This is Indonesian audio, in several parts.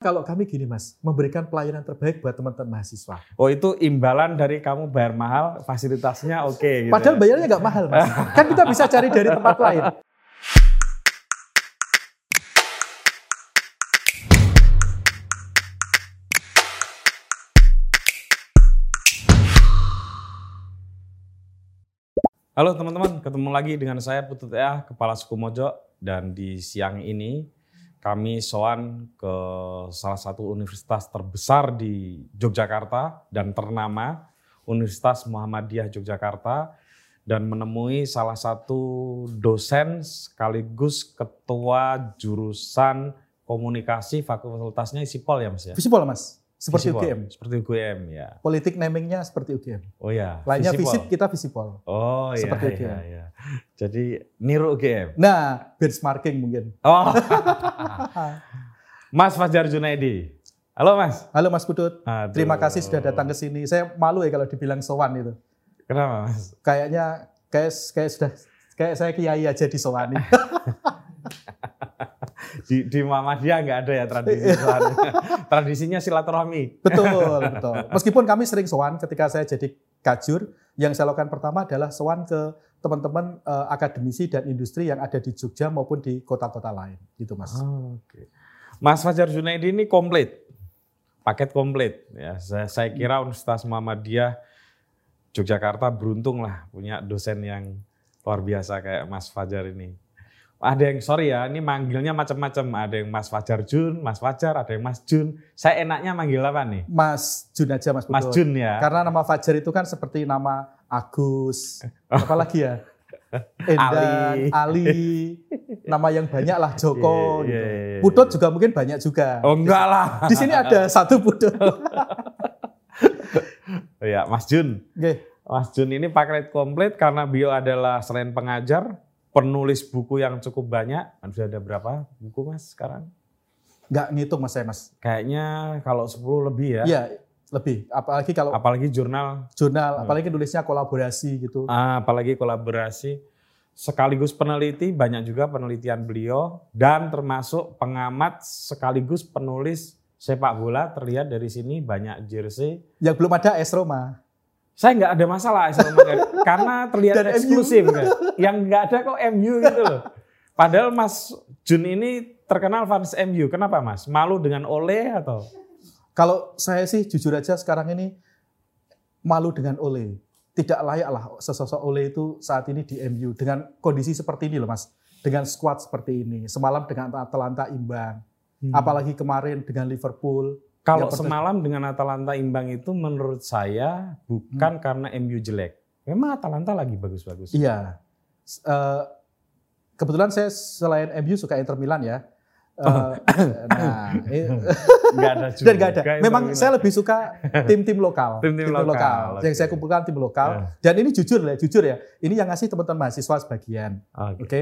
Kalau kami gini mas, memberikan pelayanan terbaik buat teman-teman mahasiswa. Oh itu imbalan dari kamu bayar mahal, fasilitasnya oke. gitu Padahal ya? bayarnya nggak mahal mas. kan kita bisa cari dari tempat lain. Halo teman-teman, ketemu lagi dengan saya Putut Ya, Kepala Suku Mojo. Dan di siang ini kami soan ke salah satu universitas terbesar di Yogyakarta dan ternama, Universitas Muhammadiyah Yogyakarta. Dan menemui salah satu dosen sekaligus ketua jurusan komunikasi fakultasnya Isipol ya mas ya? Visipol mas, seperti Visipol, UGM. Seperti UGM ya. Politik namingnya seperti UGM. Oh ya. Lainnya visip, kita visipol. Oh iya, Seperti iya, UGM. iya. Jadi niru UGM. Nah, benchmarking mungkin. Oh. Mas Fajar Junaidi. Halo Mas. Halo Mas Putut, Aduh. terima kasih sudah datang ke sini. Saya malu ya kalau dibilang sowan itu. Kenapa Mas? Kayaknya kayak kayak sudah kayak saya kiai aja disowani. Di, di Muhammadiyah nggak ada ya tradisi. Tradisinya silaturahmi. betul, betul. Meskipun kami sering sowan ketika saya jadi kajur, yang saya lakukan pertama adalah sowan ke teman-teman eh, akademisi dan industri yang ada di Jogja maupun di kota-kota lain, gitu Mas. Oh, Oke. Mas Fajar Junaidi ini komplit. Paket komplit. Ya, saya, saya kira Universitas Muhammadiyah Yogyakarta beruntung lah punya dosen yang luar biasa kayak Mas Fajar ini. Ada yang sorry ya, ini manggilnya macam-macam. Ada yang Mas Fajar Jun, Mas Fajar, ada yang Mas Jun. Saya enaknya manggil apa nih? Mas Jun aja Mas Mas Putut. Jun ya. Karena nama Fajar itu kan seperti nama Agus, apalagi ya? Endan, Ali. nama yang banyak lah Joko. Iya, gitu. iya, iya, Putut juga mungkin banyak juga. Oh enggak lah. Di sini ada satu Putut. Oh ya, Mas Jun. Oke. Mas Jun ini paket komplit karena beliau adalah selain pengajar, penulis buku yang cukup banyak. Sudah ada berapa buku Mas sekarang? Nggak ngitung Mas saya Mas. Kayaknya kalau 10 lebih ya. Iya, lebih. Apalagi kalau Apalagi jurnal, jurnal, apalagi nulisnya kolaborasi gitu. ah, apalagi kolaborasi. Sekaligus peneliti, banyak juga penelitian beliau. Dan termasuk pengamat sekaligus penulis sepak bola. Terlihat dari sini banyak jersey. Yang belum ada AS Roma. Saya nggak ada masalah karena terlihat Dan eksklusif kan. Yang nggak ada kok MU gitu loh. Padahal Mas Jun ini terkenal fans MU. Kenapa Mas? Malu dengan Ole atau? Kalau saya sih jujur aja sekarang ini malu dengan Ole. Tidak layak lah sesosok Ole itu saat ini di MU dengan kondisi seperti ini loh Mas. Dengan squad seperti ini. Semalam dengan Atalanta imbang. Apalagi kemarin dengan Liverpool. Kalau Yang pertama- semalam dengan Atalanta imbang itu menurut saya bukan Hmm. karena MU jelek. Memang Atalanta lagi bagus-bagus. Iya. Eh, kebetulan saya selain MU suka Inter Milan ya. Eh, nah, Nggak ada juga. dan nggak ada. Memang saya lebih suka tim-tim lokal. Tim-tim lokal, Yang oke. saya kumpulkan tim lokal. Ya. Dan ini jujur ya, jujur ya. Ini yang ngasih teman-teman mahasiswa sebagian. Oke. Oke.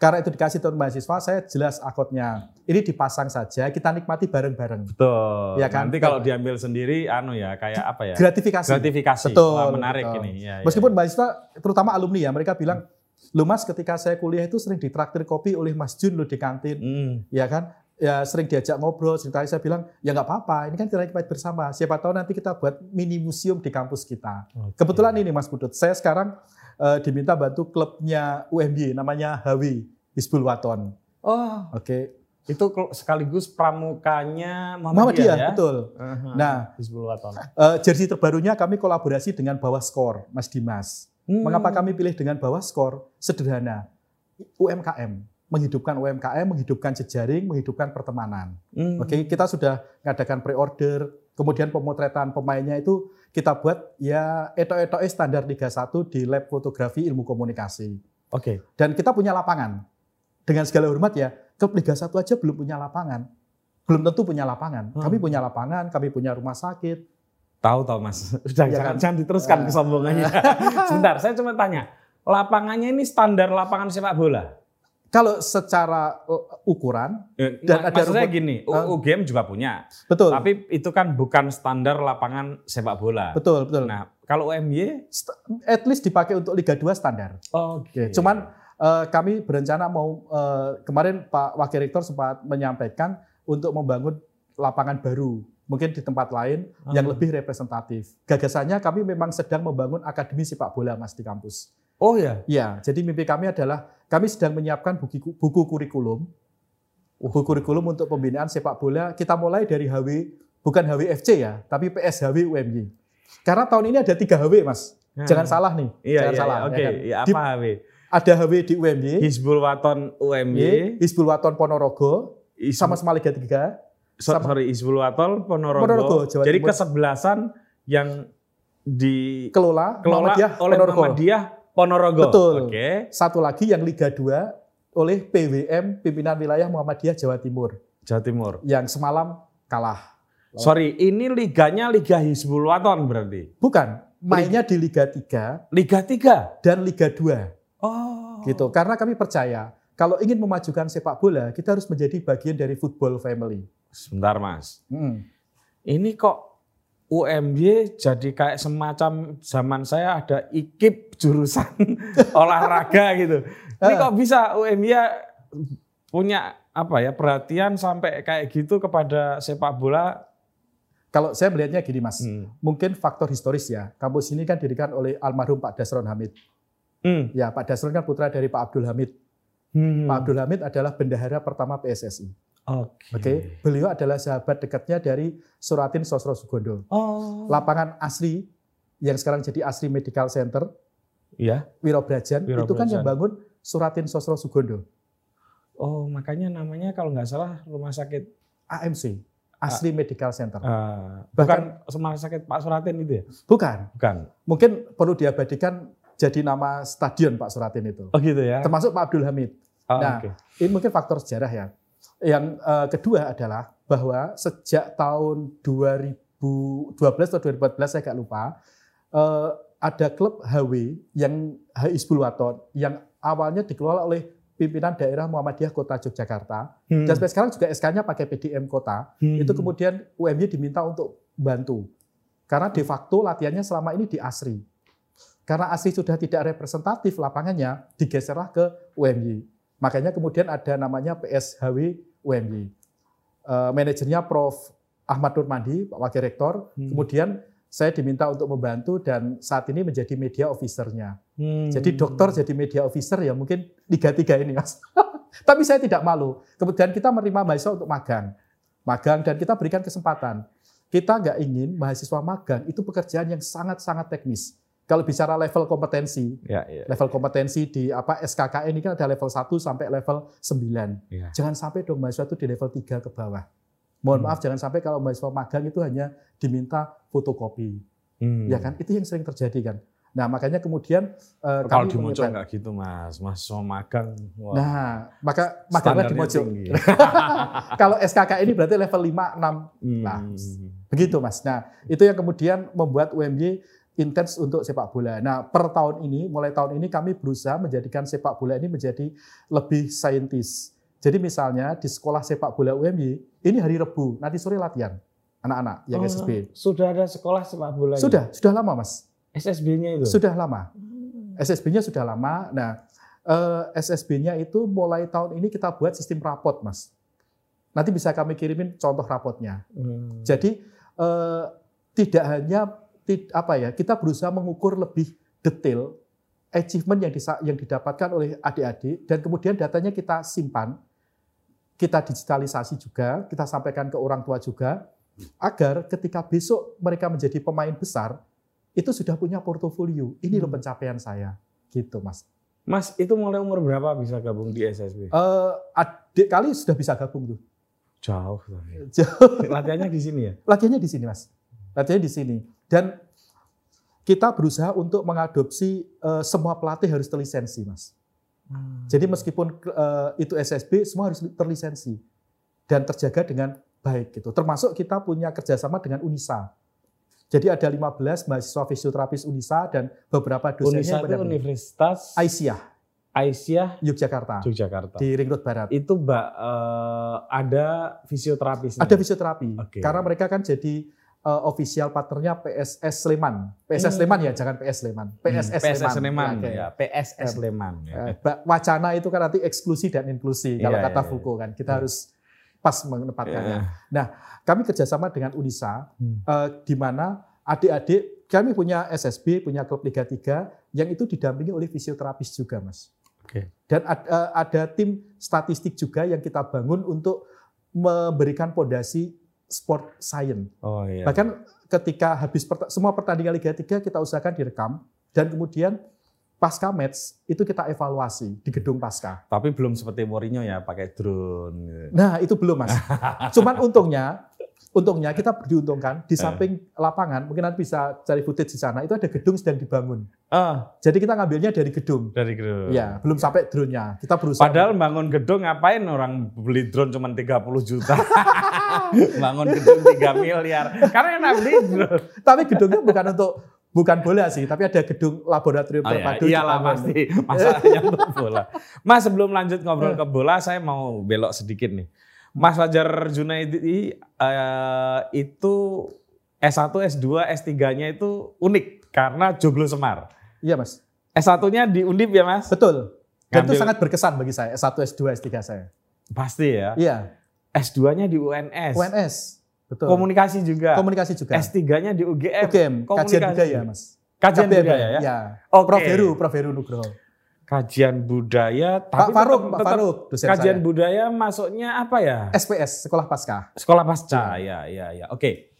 Karena itu dikasih teman mahasiswa, saya jelas akotnya. Ini dipasang saja, kita nikmati bareng-bareng. Betul. Ya kan? Nanti kalau diambil sendiri, anu ya, kayak apa ya? Gratifikasi. Gratifikasi. Betul, Wah, menarik betul. ini. Ya, ya. Meskipun mahasiswa, terutama alumni ya, mereka bilang, lu mas ketika saya kuliah itu sering ditraktir kopi oleh Mas Jun lo di kantin. Hmm. ya kan ya sering diajak ngobrol cerita saya bilang ya nggak apa-apa ini kan kita nikmati bersama siapa tahu nanti kita buat mini museum di kampus kita Oke. kebetulan ini Mas Putut saya sekarang eh, diminta bantu klubnya UMY namanya Hawi Hizbul Waton Oh, oke itu kel- sekaligus pramukanya Muhammadiyah Muhammadiyah ya? betul Nah, Nah. Hizbul Waton. Eh, jersey terbarunya kami kolaborasi dengan Bawah Skor Mas Dimas Hmm. mengapa kami pilih dengan Bawah Skor sederhana UMKM menghidupkan UMKM menghidupkan jejaring menghidupkan pertemanan Hmm. Oke, kita sudah ngadakan pre-order, kemudian pemotretan pemainnya itu kita buat ya eto-eto standar Liga 1 di lab fotografi ilmu komunikasi. Oke. Dan kita punya lapangan. Dengan segala hormat ya, klub Liga 1 aja belum punya lapangan. Belum tentu punya lapangan. Hmm. Kami punya lapangan, kami punya rumah sakit. Tahu tahu Mas. Udah Ya jangan, kan? jangan diteruskan Ah. kesombongannya. Sebentar, saya cuma tanya. Lapangannya ini standar lapangan sepak bola. Kalau secara uh, ukuran, Dan Dan ada rumput- gini. UGM juga punya. betul, Tapi itu kan bukan standar lapangan sepak bola. betul, betul. Nah, kalau UMY At least dipakai untuk Liga 2 standar. Oke. Cuman eh, kami berencana mau eh, kemarin Pak Wakil Rektor sempat menyampaikan untuk membangun lapangan baru, mungkin di tempat lain yang Ah. lebih representatif. Gagasannya kami memang sedang membangun akademi sepak bola Mas di kampus. Oh ya. Ya, jadi mimpi kami adalah kami sedang menyiapkan buku, buku kurikulum, buku kurikulum untuk pembinaan sepak bola. Kita mulai dari HW, bukan HWFC ya, tapi PSHW UMY. Karena tahun ini ada tiga HW, Mas. Jangan salah nih, Hmm. Iya, jangan iya, salah. iya. ya Oke, kan? ya, Di- apa HW? ada HW di UMY, Hizbul Waton UMY, Hizbul Waton Ponorogo, Hizbul- sama-sama Liga 3. So- sama- sorry Hizbul Waton Ponorogo. Ponorogo, Jawa Jadi kesebelasan yang dikelola Kelola oleh Ponorogo. Muhammadiyah Ponorogo. Betul. Oke. Satu lagi yang Liga 2 oleh PWM Pimpinan Wilayah Muhammadiyah Jawa Timur Jawa Timur. yang semalam kalah. Sorry, ini liganya Liga Hizbul Waton berarti. Bukan, mainnya di Liga 3 Liga 3. dan Liga 2 Oh. gitu. Karena kami percaya kalau ingin memajukan sepak bola, kita harus menjadi bagian dari football family. Sebentar, Mas. Mm. Ini kok UMY jadi kayak semacam zaman saya ada IKIP jurusan olahraga gitu. Ini kok bisa UMY punya apa ya perhatian sampai kayak gitu kepada sepak bola? Kalau saya melihatnya gini Mas, Hmm. mungkin faktor historis ya. Kampus ini kan didirikan oleh almarhum Pak Dasron Hamid. Hmm. Ya, Pak Dasron kan putra dari Pak Abdul Hamid. Hmm. Pak Abdul Hamid adalah bendahara pertama PSSI. Oke. Oke, beliau adalah sahabat dekatnya dari Suratin Sosro Sugondo. Oh. Lapangan asli yang sekarang jadi Asri Medical Center, Iya. Wirobrajan, itu kan yang bangun Suratin Sosro Sugondo, Oh, makanya namanya kalau nggak salah rumah sakit AMC, Asri Medical Center. eh, Bahkan- bukan rumah sakit Pak Suratin itu ya? Bukan, Bukan. mungkin perlu diabadikan jadi nama stadion Pak Suratin itu. Oh gitu ya. Termasuk Pak Abdul Hamid. Oh, Nah, oke. Ini mungkin faktor sejarah ya. Yang eh, kedua adalah bahwa sejak tahun 2012 atau 2014 saya nggak lupa, eh, ada klub HW yang Hizbul Waton yang awalnya dikelola oleh pimpinan daerah Muhammadiyah Kota Yogyakarta Hmm. dan sampai sekarang juga SK-nya pakai PDM Kota. Hmm. Itu kemudian UMY diminta untuk bantu. Karena de facto latihannya selama ini di ASRI. Karena ASRI sudah tidak representatif lapangannya, digeserlah ke UMY. Makanya kemudian ada namanya PSHW UMY. Eh, manajernya Prof. Ahmad Nurmandi, Pak Wakil Rektor. Hmm. Kemudian saya diminta untuk membantu dan saat ini menjadi media officer-nya. Hmm. Jadi dokter jadi media officer ya mungkin tiga tiga ini mas. Tapi saya tidak malu. Kemudian kita menerima mahasiswa untuk magang, magang dan kita berikan kesempatan. Kita nggak ingin mahasiswa magang itu pekerjaan yang sangat sangat teknis. Kalau bicara level kompetensi, Ya, ya. level kompetensi di apa SKKN ini kan ada level 1 sampai level 9. ya. Jangan sampai dong mahasiswa itu di level 3 ke bawah. Mohon Hmm. maaf jangan sampai kalau mahasiswa magang itu hanya diminta fotokopi. Hmm. Ya kan? Itu yang sering terjadi kan. Nah, makanya kemudian eh, Kalau di Mojo menyebar- nggak gitu mas, mas magang. Wah, Nah, maka maganglah di Mojo. Kalau SKK ini berarti level 5, 6, Hmm. Nah, begitu Mas. Nah, itu yang kemudian membuat UMY intens untuk sepak bola. Nah, per tahun ini, mulai tahun ini kami berusaha menjadikan sepak bola ini menjadi lebih saintis. Jadi misalnya di sekolah sepak bola UMY, ini hari Rebu, nanti sore latihan anak-anak yang Oh, SSB. Sudah ada sekolah sepak bola. Sudah, sudah lama Mas. SSB-nya itu. Sudah lama. SSB-nya sudah lama. Nah, eh, SSB-nya itu mulai tahun ini kita buat sistem rapot, Mas. Nanti bisa kami kirimin contoh rapotnya. Hmm. Jadi eh, tidak hanya apa ya, kita berusaha mengukur lebih detail achievement yang disa- yang didapatkan oleh adik-adik dan kemudian datanya kita simpan, kita digitalisasi juga, kita sampaikan ke orang tua juga agar ketika besok mereka menjadi pemain besar itu sudah punya portofolio. Ini loh Hmm. pencapaian saya, gitu Mas. Mas itu mulai umur berapa bisa gabung di SSB? Eh, adik kali sudah bisa gabung tuh. Jauh. Jauh. Latihannya di sini ya? latihannya di sini mas latihannya di sini dan kita berusaha untuk mengadopsi eh, semua pelatih harus terlisensi mas. Jadi meskipun eh, itu SSB semua harus terlisensi dan terjaga dengan baik gitu. Termasuk kita punya kerjasama dengan Unisa. Jadi ada 15 mahasiswa fisioterapis Unisa dan beberapa Unisa dosennya yang itu Universitas Aisyah. Aisyah Yogyakarta. Yogyakarta. di Ring Road Barat. Itu Mbak eh, ada fisioterapis. ada fisioterapi. Oke. karena mereka kan jadi uh, official partnernya PSS Sleman. PSS Hmm. Sleman ya, jangan PS Sleman. PSS, PSS Sleman. Sleman. Oke. Ya, PSS Sleman. ya. Eh, wacana itu kan nanti eksklusi dan inklusi kalau Iya, kata iya, Foucault kan. Kita Iya. harus pas menempatkannya. Ya. Nah, kami kerjasama dengan Unisa, Hmm. eh, di mana adik-adik kami punya SSB, punya klub Liga 3 yang itu didampingi oleh fisioterapis juga, Mas. Oke. Dan ad- eh, ada tim statistik juga yang kita bangun untuk memberikan pondasi sport science. Oh iya. Bahkan ketika habis semua pertandingan Liga 3 kita usahakan direkam dan kemudian pasca match itu kita evaluasi di gedung pasca. Tapi belum seperti Mourinho ya pakai drone. gitu. Nah, itu belum, Mas. Cuman untungnya untungnya kita diuntungkan di Eh. samping lapangan, mungkin nanti bisa cari footage di sana, itu ada gedung sedang dibangun. Ah, Jadi kita ngambilnya dari gedung. dari drone. Ya, belum sampai drone-nya. Kita berusaha. Padahal bangun gedung ngapain orang beli drone cuma 30 juta. bangun gedung 3 miliar. Karena enak beli drone. tapi gedungnya bukan untuk bukan bola sih, tapi ada gedung laboratorium Oh, iya. terpadu. Iyalah Jepang. pasti masalahnya untuk bola. Mas sebelum lanjut ngobrol ke bola, saya mau belok sedikit nih. Mas Fajar Junaidi eh, itu S1, S2, S3-nya itu unik karena joglo semar. Iya, Mas. S1-nya di Undip ya Mas? Betul. Dan itu Ngambil- sangat berkesan bagi saya, S1, S2, S3 saya. Pasti ya. Iya, S2-nya di UNS. UNS. Betul. Komunikasi juga. Komunikasi juga. S3-nya di UGM. UGM, kajian Komunikasi. budaya, Mas. Kajian KBM, budaya ya? Iya. Oke. Prof Heru, Prof Heru Nugroho. Kajian budaya. Pak Tapi Faruk, tetap- Pak Faruk, dosen Kajian saya. budaya masuknya apa ya? SPS, Sekolah Pasca. Sekolah pasca, ya, ya, ya. Oke.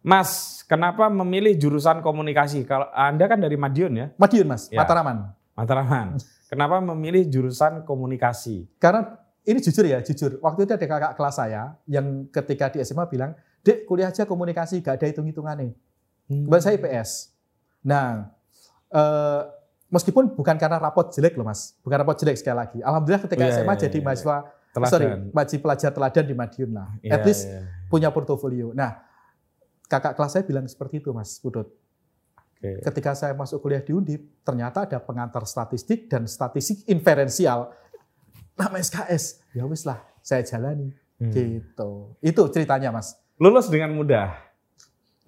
Mas, kenapa memilih jurusan komunikasi? Kalau Anda kan dari Madiun ya, Madiun, Mas. Ya. Mataraman. Mataraman. Kenapa memilih jurusan komunikasi? Karena ini jujur ya, jujur. Waktu itu ada kakak kelas saya yang ketika di SMA bilang, Dek, kuliah aja komunikasi, gak ada hitung-hitungannya. Kebetulan saya IPS. Nah, eh, meskipun bukan karena rapot jelek loh mas, bukan rapot jelek sekali lagi. Alhamdulillah ketika Iya, SMA iya, jadi iya. mahasiswa, Teladan. sorry, mahasiswa pelajar teladan di Madiun lah. Iya, At least iya. punya portofolio. Nah, kakak kelas saya bilang seperti itu mas Putut. Oke. Ketika saya masuk kuliah di Undip, ternyata ada pengantar statistik dan statistik inferensial. Nama SKS, ya wis lah, saya jalani. Hmm. Gitu. Itu ceritanya mas. Lulus dengan mudah.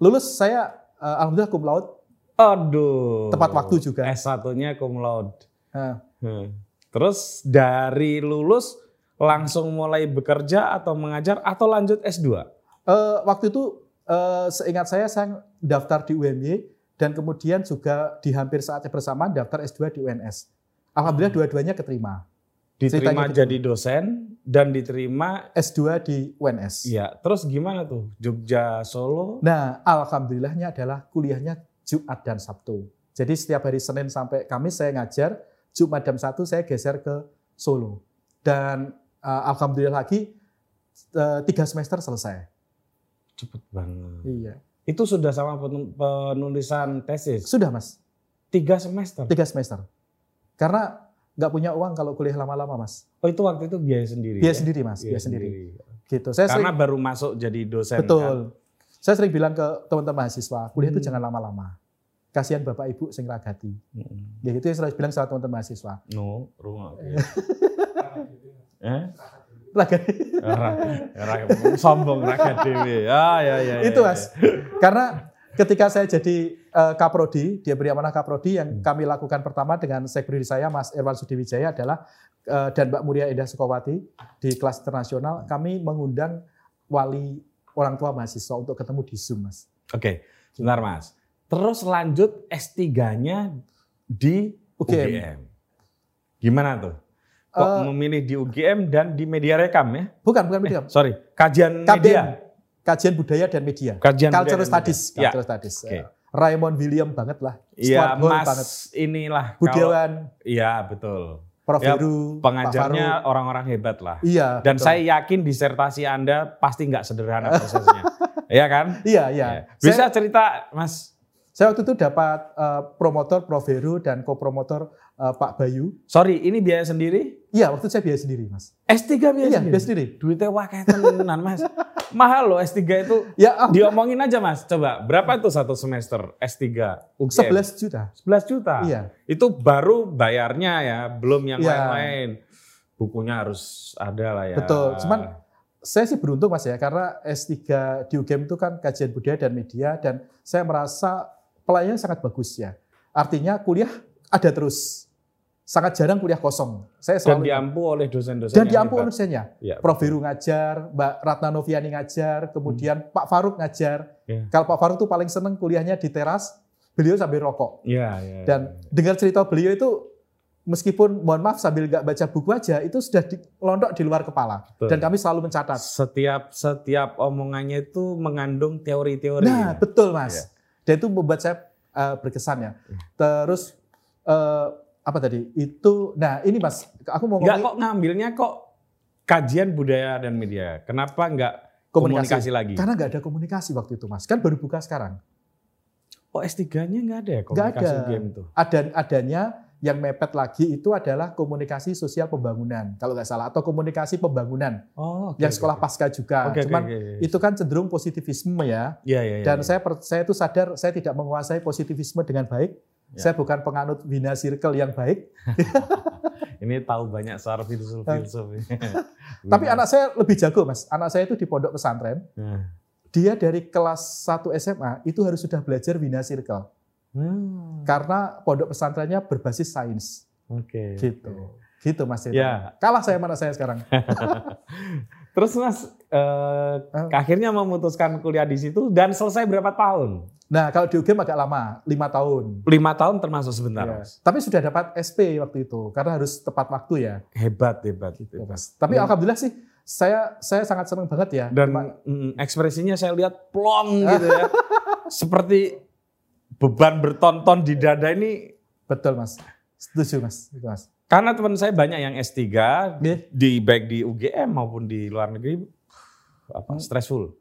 Lulus saya eh, alhamdulillah cum laude. Aduh. Tepat waktu juga. S1-nya cum laude. Eh, Hmm. Terus dari lulus langsung mulai bekerja atau mengajar atau lanjut S2? Eh, waktu itu eh, seingat saya saya daftar di UMY dan kemudian juga di hampir saatnya bersamaan daftar S2 di UNS. Alhamdulillah dua-duanya keterima. Diterima gitu. jadi dosen dan diterima S2 di UNS. Iya, terus gimana tuh? Jogja Solo? Nah, alhamdulillahnya adalah kuliahnya Jumat dan Sabtu. Jadi setiap hari Senin sampai Kamis saya ngajar, Jumat dan Sabtu saya geser ke Solo. Dan eh, alhamdulillah lagi eh, tiga semester selesai. Cepet banget. Iya. Itu sudah sama pen- penulisan tesis? Sudah mas, Tiga semester? tiga semester. Karena nggak punya uang kalau kuliah lama-lama mas. Oh itu waktu itu biaya sendiri? Biaya ya? sendiri mas, biaya, Biaya sendiri. sendiri. Gitu. Saya Karena sering, baru masuk jadi dosen kan? betul. Saya sering bilang ke teman-teman mahasiswa, kuliah itu Hmm. jangan lama-lama. Kasihan bapak ibu sing ragati. Mm. Ya itu yang saya bilang sama teman-teman mahasiswa. No, rumah. eh? Ragati. Ra- ra- sombong raga dewe. Ah, ya, ya, ya, itu ya. mas. Karena ketika saya jadi eh, kaprodi, dia beri amanah kaprodi yang Hmm. kami lakukan pertama dengan sekretari saya Mas Irwan Sudiwijaya adalah eh, dan Mbak Muria Indah Sukawati di kelas internasional, kami mengundang wali orang tua mahasiswa untuk ketemu di Zoom, Mas. Oke, sebentar Mas. Terus lanjut S3-nya di UGM. UGM. Gimana tuh? Kok Eh, memilih di UGM dan di media rekam ya? Bukan, bukan media. Sorry, kajian KBM, media. Kajian Budaya dan Media. Kajian Cultural budaya dan Studies, media. Ya. Cultural Studies. Oke. Eh, Raymond William banget lah. Iya, Mas banget. inilah. Budiawan, Iya, betul. Prof. Ya, Heru, Pengajarnya orang-orang hebat lah. Iya. Dan betul. saya yakin disertasi Anda pasti nggak sederhana prosesnya. Iya kan? Iya, iya. Ya. Bisa cerita, Mas? Saya waktu itu dapat eh, promotor Prof. Heru dan kopromotor eh, Pak Bayu. Sorry, ini biaya sendiri? Iya, waktu itu saya biaya sendiri, Mas. S3 biaya Iya, sendiri? biaya sendiri. Duitnya wakil tenan, Mas. Mahal loh S3 itu. Ya, ah, Diomongin aja, Mas. Coba, berapa tuh satu semester S3 UGM? 11 juta. 11 juta. Iya. Itu baru bayarnya ya, belum yang Iya. lain-lain. Bukunya harus ada lah ya. Betul. Cuman saya sih beruntung Mas ya, karena S3 di UGM itu kan kajian budaya dan media dan saya merasa pelayanannya sangat bagus ya. Artinya kuliah ada terus. Sangat jarang kuliah kosong. Saya Dan selalu diampu oleh dosen-dosen dan diampu oleh dosennya. Ya, Prof Heru ngajar, Mbak Ratna Noviani ngajar, kemudian Pak Faruk ngajar. Ya. Kalau Pak Faruk tuh paling seneng kuliahnya di teras, beliau sambil rokok. Ya, ya. Dan dengar cerita beliau itu meskipun mohon maaf sambil nggak baca buku aja itu sudah di, di luar kepala. Betul. Dan kami selalu mencatat. setiap setiap omongannya itu mengandung teori-teori. Nah, ya. betul Mas. Iya. Dan itu membuat saya eh, berkesan ya. Iya. Terus eh, apa tadi? Itu nah ini Mas, aku mau ngomong kok ngambilnya kok kajian budaya dan media. Kenapa enggak komunikasi, lagi? Karena nggak ada komunikasi waktu itu Mas. Kan baru buka sekarang. Oh S3-nya enggak ada ya Nggak komunikasi ada. game tuh. Ada adanya yang mepet lagi itu adalah komunikasi sosial pembangunan kalau nggak salah atau komunikasi pembangunan Oh, oke, yang sekolah oke. pasca juga. Oke, Cuman oke, oke. itu kan cenderung positivisme ya. Iya, iya, iya, Dan iya. saya saya itu sadar saya tidak menguasai positivisme dengan baik. Ya. Saya bukan penganut Wina Circle yang baik. ini tahu banyak secara filsuf-filsuf. Tapi anak saya lebih jago, Mas. Anak saya itu di pondok pesantren. Nah. Dia dari kelas 1 SMA itu harus sudah belajar Wina Circle. Hmm, Karena pondok pesantrennya berbasis sains. Oke. Gitu. Gitu, Mas. Ya. Kalah saya mana saya sekarang. Terus Mas eh, Ah. akhirnya memutuskan kuliah di situ dan selesai berapa tahun? Nah, kalau di UGM agak lama, lima tahun. Lima tahun termasuk sebentar, Ya. Tapi sudah dapat SP waktu itu, karena harus tepat waktu ya. Hebat, hebat. Gitu, hebat. Tapi Hmm. alhamdulillah sih, saya saya sangat senang banget ya. Dan mm, ekspresinya saya lihat plong gitu ya. Seperti beban bertonton di dada ini. betul mas, setuju mas, itu mas. Karena teman saya banyak yang S3 Iya. di baik di UGM maupun di luar negeri apa Hmm. stressful.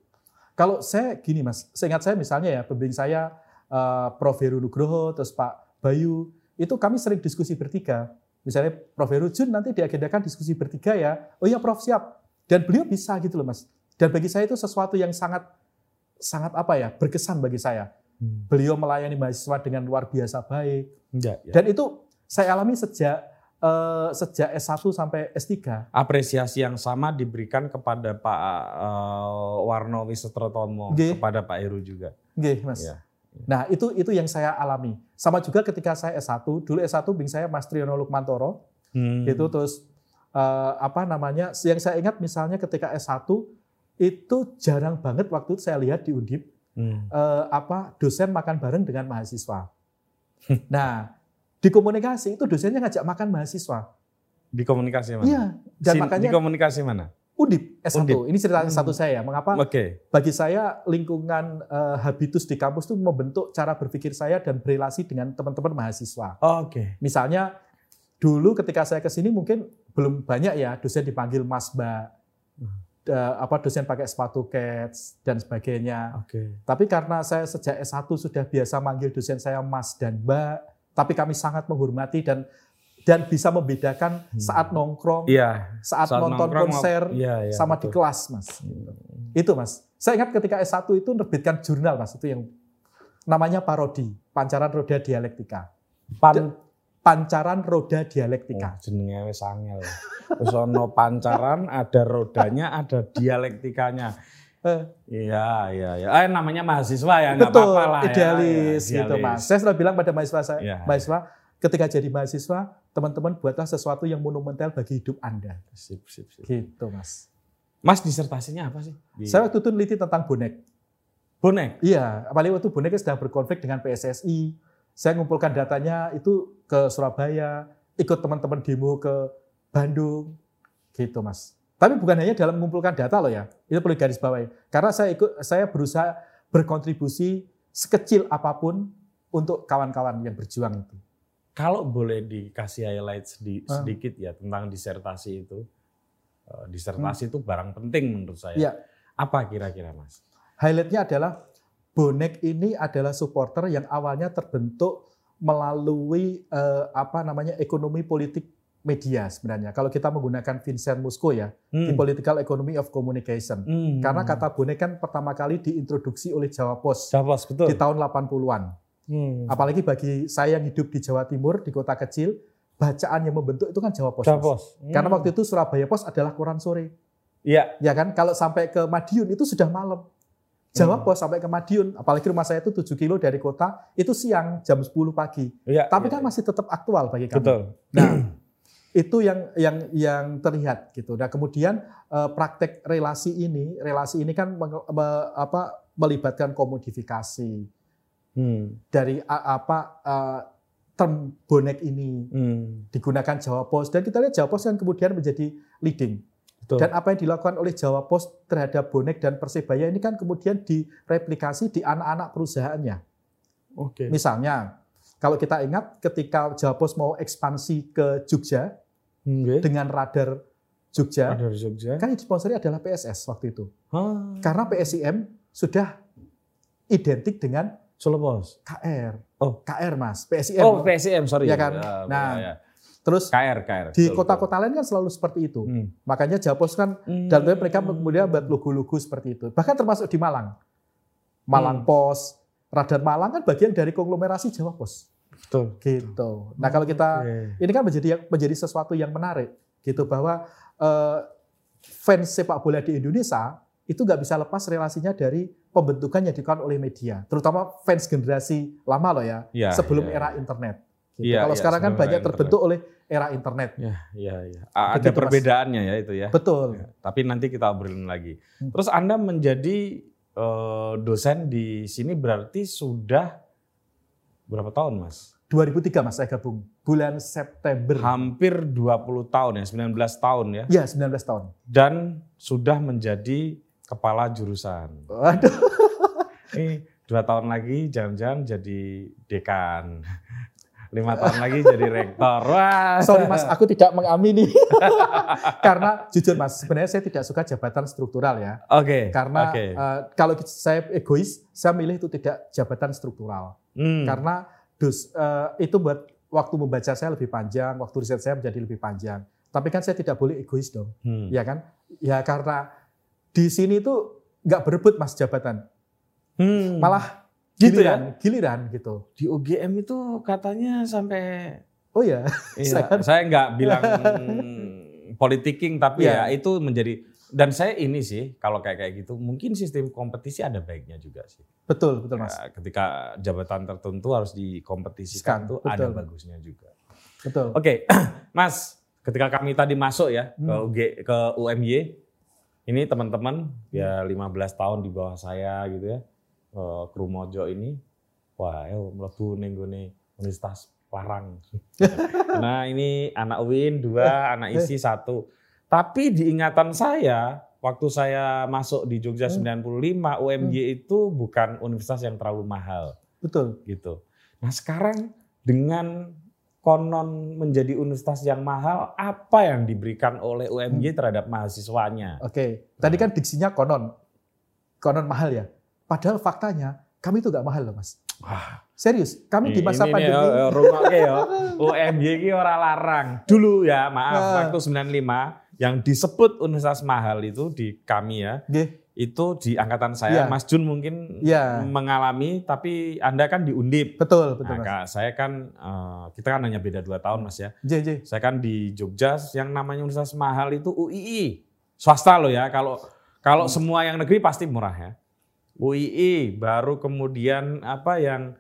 Kalau saya gini mas, seingat saya misalnya ya, pembimbing saya eh, Prof Heru Nugroho, terus Pak Bayu, itu kami sering diskusi bertiga. Misalnya Prof Heru Jun nanti diagendakan diskusi bertiga ya. Oh iya Prof siap. Dan beliau bisa gitu loh mas. Dan bagi saya itu sesuatu yang sangat sangat apa ya berkesan bagi saya. Beliau melayani mahasiswa dengan luar biasa baik. Enggak, ya. Dan itu saya alami sejak eh, sejak S1 sampai S3. Apresiasi yang sama diberikan kepada Pak eh, Warno Wistrotomo, Nggih. kepada Pak Heru juga. Nggih, Mas. Iya. Nah, itu itu yang saya alami. Sama juga ketika saya S1, dulu S1 bing saya Mas Triyono Lukmantoro, Hmm. itu terus eh, apa namanya? Yang saya ingat misalnya ketika S1 itu jarang banget waktu itu saya lihat di Undip Hmm. eh, apa dosen makan bareng dengan mahasiswa. Nah, di komunikasi itu dosennya ngajak makan mahasiswa. Di komunikasi mana? Iya, dan Sin- makanya di komunikasi mana? Undip S1. Undip. Ini cerita Hmm. S1 saya. Mengapa? Oke. bagi saya lingkungan eh, habitus di kampus itu membentuk cara berpikir saya dan berrelasi dengan teman-teman mahasiswa. Oh, Oke. Misalnya dulu ketika saya ke sini mungkin belum banyak ya dosen dipanggil Mas Mbak, eh, apa dosen pakai sepatu cats dan sebagainya. Oke. Tapi karena saya sejak S1 sudah biasa manggil dosen saya Mas dan Mbak, tapi kami sangat menghormati dan dan bisa membedakan saat nongkrong, Iya. saat, saat nonton nongkrong, konser, iya, iya, sama di betul. kelas, Mas. Itu, Mas. Saya ingat ketika S1 itu nerbitkan jurnal, Mas. Itu yang namanya parodi, Pancaran Roda Dialektika. Pan Pancaran Roda Dialektika. Oh, jenenge wis angel. Wis ana pancaran, ada rodanya, ada dialektikanya. Eh, Iya, iya, iya. Eh, namanya mahasiswa ya, nggak apa-apa lah ya. idealis Ya, gitu, idealis. Mas. Saya selalu bilang pada mahasiswa saya, Iya, mahasiswa, ketika jadi mahasiswa, teman-teman buatlah sesuatu yang monumental bagi hidup Anda. Sip, sip, sip. Gitu, Mas. Mas disertasinya apa sih? Di Saya waktu itu neliti tentang bonek. bonek. Iya, apalagi waktu boneka sedang berkonflik dengan PSSI. Saya ngumpulkan datanya itu ke Surabaya, ikut teman-teman demo ke Bandung, gitu mas. Tapi bukan hanya dalam mengumpulkan data loh ya, itu perlu garis bawahi. Karena saya ikut, saya berusaha berkontribusi sekecil apa pun untuk kawan-kawan yang berjuang itu. Kalau boleh dikasih highlight sedi- Ah. sedikit ya tentang disertasi itu. Eh, Disertasi itu barang penting menurut saya. Iya. Apa kira-kira Mas? Highlightnya adalah bonek ini adalah supporter yang awalnya terbentuk melalui eh, apa namanya ekonomi politik media sebenarnya. Kalau kita menggunakan Vincent Musco ya, di Hmm. Political Economy of Communication. Hmm. Karena kata bonek kan pertama kali diintroduksi oleh Jawa Pos Javos, betul. di tahun 80-an. Hmm. Apalagi bagi saya yang hidup di Jawa Timur, di kota kecil, bacaan yang membentuk itu kan Jawa Pos. Mas. Javos. Karena waktu itu Surabaya Pos adalah koran sore. Iya. Ya kan? Kalau sampai ke Madiun itu sudah malam. Jawa Pos sampai ke Madiun, apalagi rumah saya itu 7 kilo dari kota, itu siang jam 10 pagi. Iya, Tapi iya, kan masih tetap aktual bagi kami. betul. Nah, itu yang yang yang terlihat gitu. Nah, kemudian eh, praktek relasi ini, relasi ini kan menge- me- apa melibatkan komodifikasi Hmm. dari apa eh, term bonek ini Hmm. digunakan Jawa Pos dan kita lihat Jawa Pos kan kemudian menjadi leading. Betul. Dan apa yang dilakukan oleh Jawa Pos terhadap bonek dan Persebaya ini kan kemudian direplikasi di anak-anak perusahaannya. Oke. Misalnya, kalau kita ingat ketika Jawa Pos mau ekspansi ke Jogja Oke. dengan radar Jogja, Ada di Jogja. kan yang disponsori adalah PSS waktu itu. Hah. Karena PSIM sudah identik dengan Solo Pos. KR. Oh. KR Mas, PSIM. Oh, PSM, sorry. Iya kan? Ya, Nah, ya, ya. Terus KR, KR. di kota-kota lain kan selalu seperti itu. Hmm. Makanya Jawa Pos kan dan mereka kemudian buat logo-logo seperti itu. Bahkan termasuk di Malang. Malang Hmm. Pos, Radar Malang kan bagian dari konglomerasi Jawa Pos. Betul. Gitu. Nah, kalau kita Oke. ini kan menjadi menjadi sesuatu yang menarik gitu bahwa eh, fans sepak bola di Indonesia itu nggak bisa lepas relasinya dari pembentukan yang dilakukan oleh media, terutama fans generasi lama loh ya, Iya, sebelum iya. era internet. Gitu. Iya, Kalau iya, sekarang kan banyak terbentuk oleh era internet. Ya, ya, ya. Ada Begitu, Mas. perbedaannya ya itu ya. Betul. Ya, Tapi nanti kita obrolin lagi. Hmm. Terus Anda menjadi eh, dosen di sini berarti sudah berapa tahun, Mas? 2003 Mas saya gabung bulan September. Hampir 20 tahun ya, 19 tahun ya. Ya, 19 tahun. Dan sudah menjadi kepala jurusan. Waduh. Ini dua tahun lagi jangan-jangan jadi dekan. Lima tahun lagi jadi rektor. Wah. Sorry Mas, aku tidak mengamini. Karena jujur Mas, sebenarnya saya tidak suka jabatan struktural ya. Oke. Karena oke. eh, kalau saya egois, saya milih itu tidak jabatan struktural. Hmm. Karena dus, eh, itu buat waktu membaca saya lebih panjang, waktu riset saya menjadi lebih panjang. Tapi kan saya tidak boleh egois dong, Hmm. ya kan? Ya karena di sini itu nggak berebut mas jabatan, Hmm. malah Gitu giliran, giliran gitu. Di UGM itu katanya sampai Oh ya, Iya, Saya- saya nggak bilang politiking tapi Iya. ya itu menjadi dan saya ini sih kalau kayak kayak gitu mungkin sistem kompetisi ada baiknya juga sih. betul betul mas, Ya, ketika jabatan tertentu harus dikompetisikan Sekan, tuh ada betul. bagusnya juga. betul. Oke, Mas, ketika kami tadi masuk ya ke Hmm. UG ke UMY, ini teman-teman ya 15 tahun di bawah saya gitu ya, eh, kru Mojo ini, wah, yo mlebu ning gone Universitas Larang. nah ini anak Win dua, anak isi satu. Tapi di ingatan saya, waktu saya masuk di Jogja Hmm. 95, UMY itu bukan universitas yang terlalu mahal betul. gitu. Nah sekarang dengan konon menjadi universitas yang mahal, apa yang diberikan oleh UMY terhadap mahasiswanya? Oke, tadi kan diksinya konon, konon mahal ya. Padahal faktanya kami itu nggak mahal loh mas. Wah, Serius, kami di masa ini pandemi. ya, ya, rungokke ya. UMY ini ora larang. Dulu ya, maaf, Nah. waktu 95 yang disebut universitas mahal itu di kami ya, Nggih, itu di angkatan saya, Iya. Mas Jun mungkin Iya. mengalami, tapi Anda kan di Undip. betul betul Nah, mas. Saya kan, eh, kita kan hanya beda dua tahun Mas ya. JJ, Saya kan di Jogja yang namanya universitas mahal itu UII. Swasta loh ya. Kalau kalau Hmm. semua yang negeri pasti murah ya. UII baru kemudian apa yang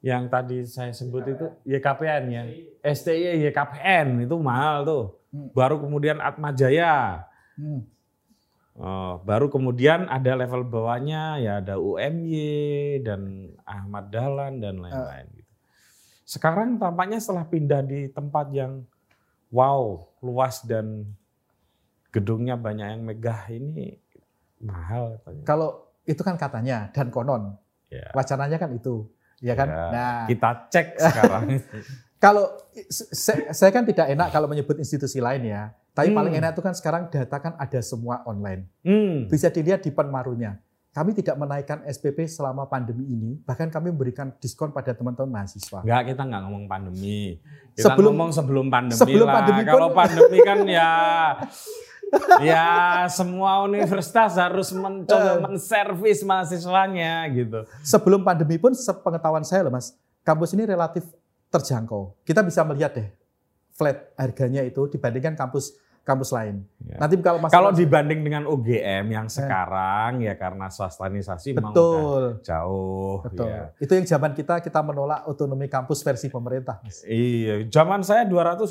yang tadi saya sebut itu YKPN ya. STI YKPN itu mahal tuh. Hmm. Baru kemudian Atmajaya. Hmm. Eh, baru kemudian ada level bawahnya ya ada UMY dan Ahmad Dahlan dan lain-lain gitu. Sekarang tampaknya setelah pindah di tempat yang wow, luas dan gedungnya banyak yang megah ini mahal katanya. kalau itu kan katanya dan konon, Ya. wacananya kan itu, ya kan? Ya, Nah, Kita cek sekarang. kalau saya, saya kan tidak enak kalau menyebut institusi lain ya, tapi Hmm. paling enak itu kan sekarang data kan ada semua online. hmm. Bisa dilihat di penmarunya. Kami tidak menaikkan SPP selama pandemi ini, bahkan kami memberikan diskon pada teman-teman mahasiswa. Enggak, kita nggak ngomong pandemi. Kita Sebelum- ngomong sebelum pandemi sebelum lah. pandemi pun- Kalau pandemi kan ya ya semua universitas harus mencoba Eh. menservis mahasiswanya gitu. Sebelum pandemi pun sepengetahuan saya loh Mas, kampus ini relatif terjangkau. Kita bisa melihat deh flat harganya itu dibandingkan kampus kampus lain. Ya. Nanti kalau masalah Kalau dibanding dengan UGM yang sekarang ya karena swastanisasi memang udah betul, jauh. betul. ya. Itu yang zaman kita kita menolak otonomi kampus versi pemerintah. Mas. Iya, zaman saya 225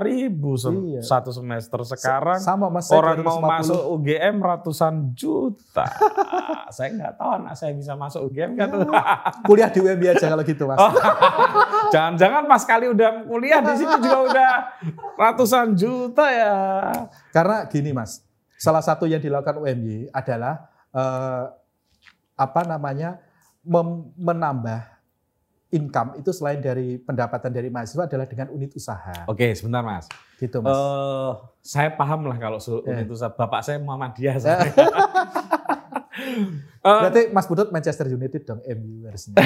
ribu se- Iya. satu semester. Sekarang sama Mas orang mau 250. masuk UGM ratusan juta. saya nggak tahu anak saya bisa masuk UGM kan. kuliah di UMB aja kalau gitu Mas. Jangan-jangan pas kali udah kuliah di sini juga udah ratusan juta ya. Karena gini Mas, salah satu yang dilakukan UMY adalah eh, apa namanya mem- menambah income itu selain dari pendapatan dari mahasiswa adalah dengan unit usaha. Oke, sebentar Mas. Gitu Mas. Eh, saya paham lah kalau Ya. unit usaha. Bapak saya Muhammadiyah. saya. Eh, Berarti Mas Budut Manchester United dong MU harusnya.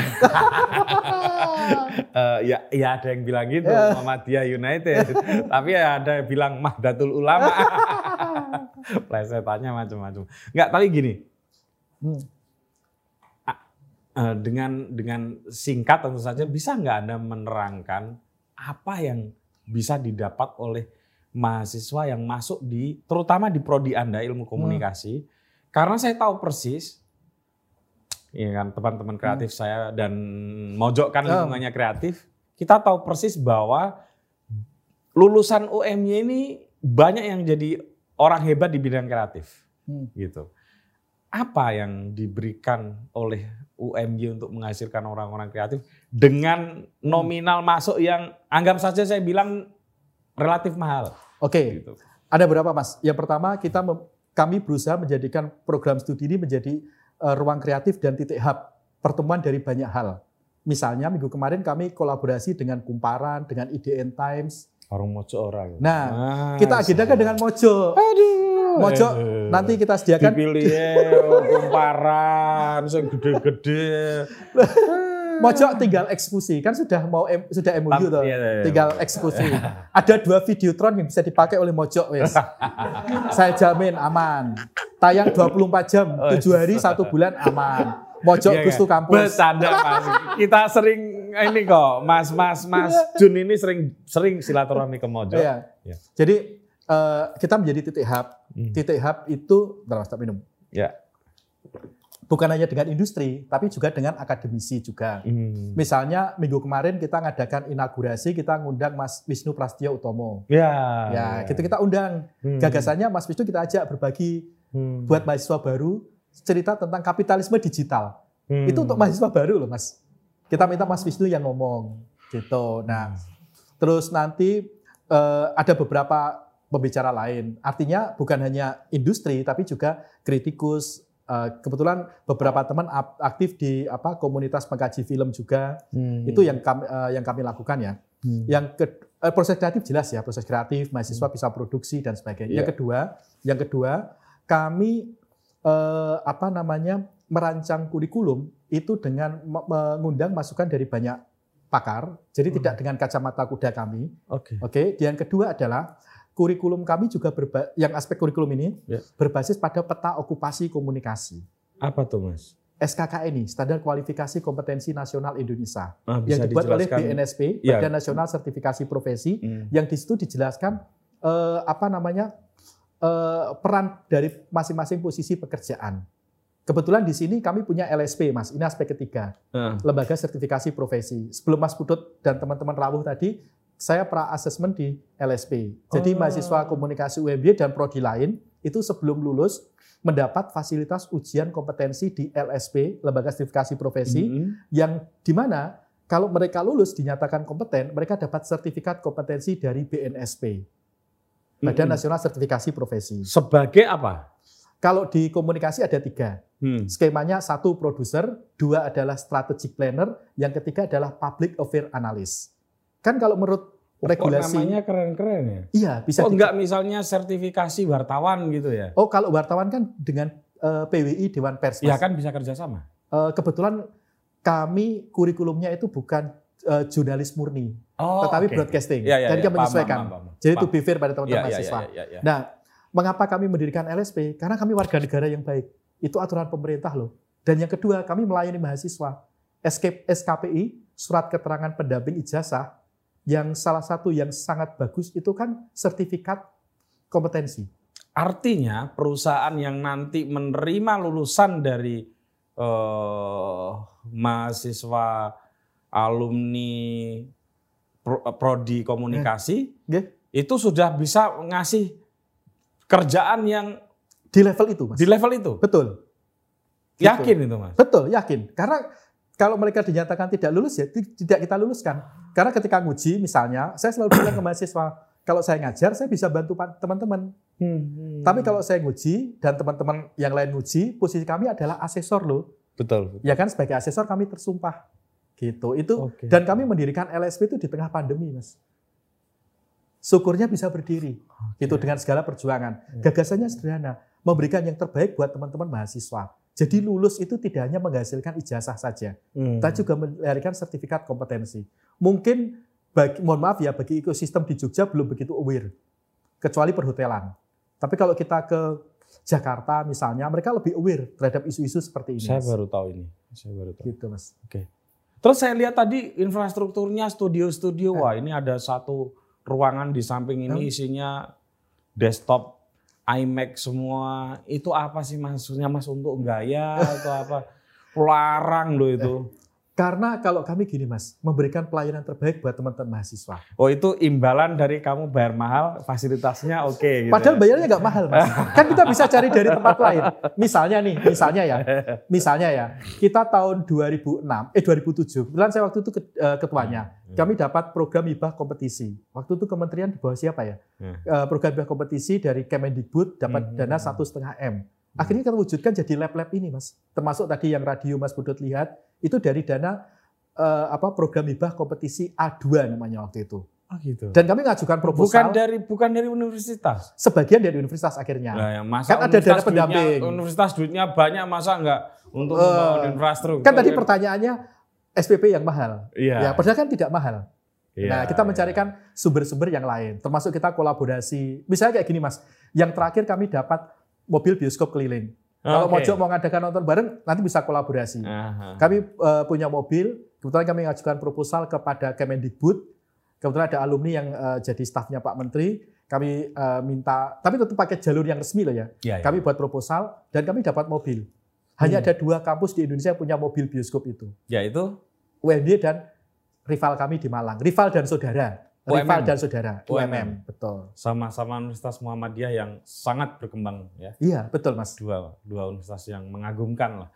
Eh, ya, ya ada yang bilang gitu, Ya. Muhammadiyah United. Tapi ya ada yang bilang Mahdatul Ulama. Plesetannya macam-macam. Enggak, tapi gini, Hmm. eh, dengan dengan singkat tentu saja bisa nggak Anda menerangkan apa yang bisa didapat oleh mahasiswa yang masuk di terutama di prodi Anda ilmu komunikasi karena saya tahu persis ya kan teman-teman kreatif saya dan mojok kan Hmm. lingkungannya kreatif kita tahu persis bahwa lulusan UMY ini banyak yang jadi orang hebat di bidang kreatif Hmm. gitu apa yang diberikan oleh UMY untuk menghasilkan orang-orang kreatif dengan nominal masuk yang anggap saja saya bilang relatif mahal Oke, gitu. ada berapa Mas? Yang pertama kita kami berusaha menjadikan program studi ini menjadi ruang kreatif dan titik hub pertemuan dari banyak hal. Misalnya minggu kemarin kami kolaborasi dengan Kumparan, dengan IDN Times. Warung mojo orang. Nah, kita agendakan dengan Mojo. Aduh. Mojo Eh, nanti kita sediakan dipilih ya, kumparan, yang gede-gede. Mojo tinggal eksekusi kan sudah mau M- sudah MOU tuh. iya, iya, iya. Tinggal eksekusi. Ada dua videotron yang bisa dipakai oleh Mojo wes. Saya jamin aman. Tayang 24 jam, Oh, 7 hari, satu bulan aman. Mojo Iya, Gustu kan? kampus. Bercanda mas. Kita sering ini kok, mas, mas, mas Jun ini sering sering silaturahmi ke Mojo. Iya. Iya. Jadi eh, kita menjadi titik hub. Hmm. Titik hub itu, bentar mas, tak minum. Ya. Bukan hanya dengan industri, tapi juga dengan akademisi juga. Hmm. Misalnya minggu kemarin kita ngadakan inaugurasi, kita ngundang Mas Wisnu Prastio Utomo. Ya. Ya, gitu kita undang. Hmm. Gagasannya Mas Wisnu kita ajak berbagi Hmm. buat mahasiswa baru cerita tentang kapitalisme digital. Hmm. Itu untuk mahasiswa baru loh, Mas. Kita minta Mas Wisnu yang ngomong gitu. Nah, Hmm. terus nanti eh, ada beberapa pembicara lain. Artinya bukan hanya industri tapi juga kritikus. Eh, kebetulan beberapa teman aktif di apa komunitas pengkaji film juga. Hmm. Itu yang kami eh, yang kami lakukan ya. Hmm. Yang ke, eh, proses kreatif jelas ya, proses kreatif, mahasiswa bisa produksi dan sebagainya. Yang Iya. kedua, yang kedua, kami eh, apa namanya merancang kurikulum itu dengan me- mengundang masukan dari banyak pakar. Jadi Hmm. tidak dengan kacamata kuda kami. Oke. Oke. Yang kedua adalah kurikulum kami juga berba, yang aspek kurikulum ini Ya. berbasis pada peta okupasi komunikasi. Apa tuh mas? SKKNI, Standar Kualifikasi Kompetensi Nasional Indonesia, Ah, yang dibuat oleh? BNSP, Iya. Badan Nasional Sertifikasi Profesi, Hmm. yang di situ dijelaskan eh, apa namanya eh, peran dari masing-masing posisi pekerjaan. Kebetulan di sini kami punya LSP, Mas. Ini aspek ketiga, Ah. Lembaga Sertifikasi Profesi. Sebelum Mas Putut dan teman-teman rawuh tadi, saya pra assessment di LSP. Jadi Oh. mahasiswa komunikasi UMB dan prodi lain itu sebelum lulus mendapat fasilitas ujian kompetensi di LSP, Lembaga Sertifikasi Profesi, Hmm. yang di mana kalau mereka lulus dinyatakan kompeten, mereka dapat sertifikat kompetensi dari BNSP, Badan Hmm. Nasional Sertifikasi Profesi. Sebagai apa? Kalau di komunikasi ada tiga, Hmm. skemanya satu produser, dua adalah strategic planner, yang ketiga adalah public affair analyst. Kan kalau menurut regulasi, namanya keren-keren ya? iya bisa. Oh enggak misalnya sertifikasi wartawan gitu ya? Oh kalau wartawan kan dengan eh, PWI Dewan Pers. Ya kan bisa kerjasama. Eh, kebetulan kami kurikulumnya itu bukan eh, jurnalis murni, Oh, tetapi oke. broadcasting. Dan iya. kita Paham, menyesuaikan. paham, paham, paham. Jadi itu be fair pada teman-teman iya, mahasiswa. iya, iya, iya. Nah, mengapa kami mendirikan LSP? Karena kami warga negara yang baik. Itu aturan pemerintah loh. Dan yang kedua, kami melayani mahasiswa. SK SKPI, Surat Keterangan Pendamping Ijazah, yang salah satu yang sangat bagus itu kan sertifikat kompetensi. Artinya perusahaan yang nanti menerima lulusan dari eh, mahasiswa alumni pro- prodi komunikasi Nggih. itu sudah bisa ngasih kerjaan yang Di level itu, Mas. di level itu. Betul. Yakin itu, Mas. Betul, yakin. Karena kalau mereka dinyatakan tidak lulus ya ti- tidak kita luluskan. Karena ketika nguji misalnya, saya selalu bilang ke mahasiswa, kalau saya ngajar saya bisa bantu teman-teman. Tapi kalau saya nguji dan teman-teman yang lain nguji, posisi kami adalah asesor loh. betul. betul. Ya kan sebagai asesor kami tersumpah. Gitu. Itu Oke. dan kami mendirikan LSP itu di tengah pandemi, Mas. Syukurnya bisa berdiri. Itu dengan segala perjuangan. Ya. Gagasannya sederhana, memberikan yang terbaik buat teman-teman mahasiswa. Jadi lulus itu tidak hanya menghasilkan ijazah saja, Hmm. kita juga melahirkan sertifikat kompetensi. Mungkin bagi, mohon maaf ya bagi ekosistem di Jogja belum begitu aware, kecuali perhotelan. Tapi kalau kita ke Jakarta misalnya, mereka lebih aware terhadap isu-isu seperti ini. Saya baru tahu ini. Saya baru tahu. Gitu mas. Terus saya lihat tadi infrastrukturnya studio-studio. Eh. Wah, ini ada satu ruangan di samping ini Hmm. isinya desktop iMac semua. Itu apa sih maksudnya Mas untuk gaya atau apa? Larang loh itu. Karena kalau kami gini mas, memberikan pelayanan terbaik buat teman-teman mahasiswa. Oh, itu imbalan dari kamu bayar mahal, fasilitasnya oke gitu. Padahal bayarnya nggak mahal mas. Kan kita bisa cari dari tempat lain. Misalnya nih, misalnya ya, misalnya ya, kita tahun 2006, eh 2007, kebetulan saya waktu itu eh, ketuanya. Kami dapat program hibah kompetisi. Waktu itu kementerian di bawah siapa ya? Hmm. Eh, program hibah kompetisi dari Kemendikbud dapat Hmm. dana satu setengah m. Akhirnya kita wujudkan jadi lab-lab ini mas. Termasuk tadi yang radio Mas Budut lihat itu dari dana eh, apa program hibah kompetisi A2 namanya waktu itu. Oh gitu. Dan kami ngajukan bukan proposal dari bukan dari universitas. sebagian dari universitas akhirnya. Nah, ya, masa Kan ada dana pendamping. duitnya- Universitas duitnya banyak masa enggak untuk membangun infrastruktur? Kan tadi pertanyaannya SPP yang mahal. Iya. Ya, padahal kan tidak mahal. Iya, nah, kita iya. mencarikan sumber-sumber yang lain, termasuk kita kolaborasi. Misalnya kayak gini, Mas. Yang terakhir kami dapat mobil bioskop keliling. Kalau Oke. Mojok mau ngadakan nonton bareng, nanti bisa kolaborasi. Aha. Kami eh, punya mobil, kebetulan kami mengajukan proposal kepada Kemendikbud. Kebetulan ada alumni yang eh, jadi stafnya Pak Menteri. Kami eh, minta, tapi tetap pakai jalur yang resmi loh ya. Iya, iya. Kami buat proposal dan kami dapat mobil. Hanya Hmm. ada dua kampus di Indonesia yang punya mobil bioskop itu. Ya itu UMY dan rival kami di Malang. Rival dan saudara. Rival UMM. dan saudara. UMM. UMM. Betul. sama-sama Universitas Muhammadiyah yang sangat berkembang ya. Iya, betul Mas. Dua dua universitas yang mengagumkan lah.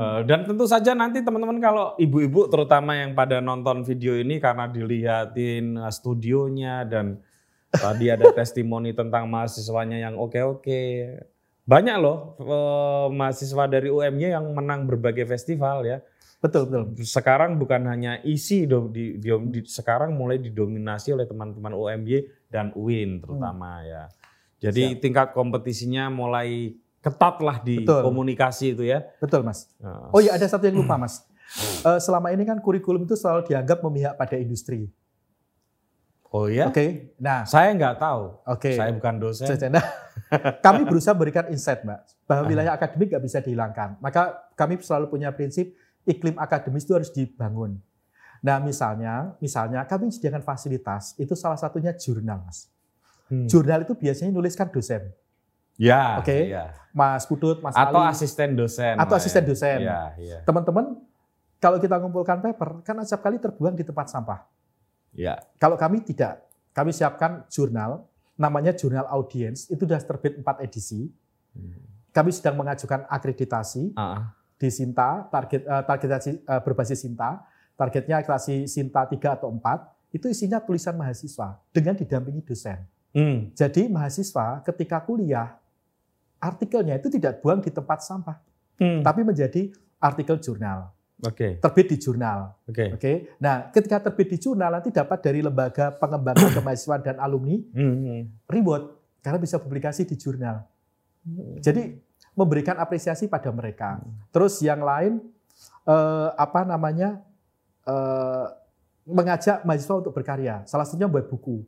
Eh, dan tentu saja nanti teman-teman kalau ibu-ibu terutama yang pada nonton video ini karena dilihatin eh, studionya dan tadi ada testimoni tentang mahasiswanya yang oke-oke. Banyak loh eh, mahasiswa dari UMY yang menang berbagai festival ya. Betul, betul. sekarang bukan hanya isi do- di, di- di- sekarang mulai didominasi oleh teman-teman UMY dan UIN terutama ya. Jadi tingkat kompetisinya mulai ketat lah di Betul. komunikasi itu ya. Betul, Mas. Nah, Oh iya, ada satu yang lupa, Mas. Eh, selama ini kan kurikulum itu selalu dianggap memihak pada industri. Oh ya? Oke. Nah, Saya nggak tahu. oke. Saya bukan dosen. Nah, kami berusaha memberikan insight, Mbak, bahwa wilayah akademik nggak bisa dihilangkan. Maka kami selalu punya prinsip iklim akademis itu harus dibangun. Nah, misalnya, misalnya kami menyediakan fasilitas, itu salah satunya jurnal, Mas. Hmm. Jurnal itu biasanya nuliskan dosen. Ya. Oke. ya. Mas Putut, Mas Atau Ali, asisten dosen. Atau asisten ya. dosen. Iya, iya. teman-teman, kalau kita ngumpulkan paper, kan acap kali terbuang di tempat sampah. Iya. Kalau kami tidak, kami siapkan jurnal, namanya jurnal audience, itu sudah terbit 4 edisi. Kami sedang mengajukan akreditasi Ah, di Sinta, target eh, targetasi eh, berbasis Sinta, targetnya akreditasi Sinta 3 atau 4, itu isinya tulisan mahasiswa dengan didampingi dosen. hmm. Jadi mahasiswa ketika kuliah, artikelnya itu tidak buang di tempat sampah, Hmm. tapi menjadi artikel jurnal, Oke. terbit di jurnal. Oke. Oke. Nah, ketika terbit di jurnal nanti dapat dari lembaga pengembangan kemahasiswaan dan alumni Hmm, hmm. reward karena bisa publikasi di jurnal. Jadi memberikan apresiasi pada mereka. Terus yang lain eh, apa namanya eh, mengajak mahasiswa untuk berkarya. Salah satunya buat buku.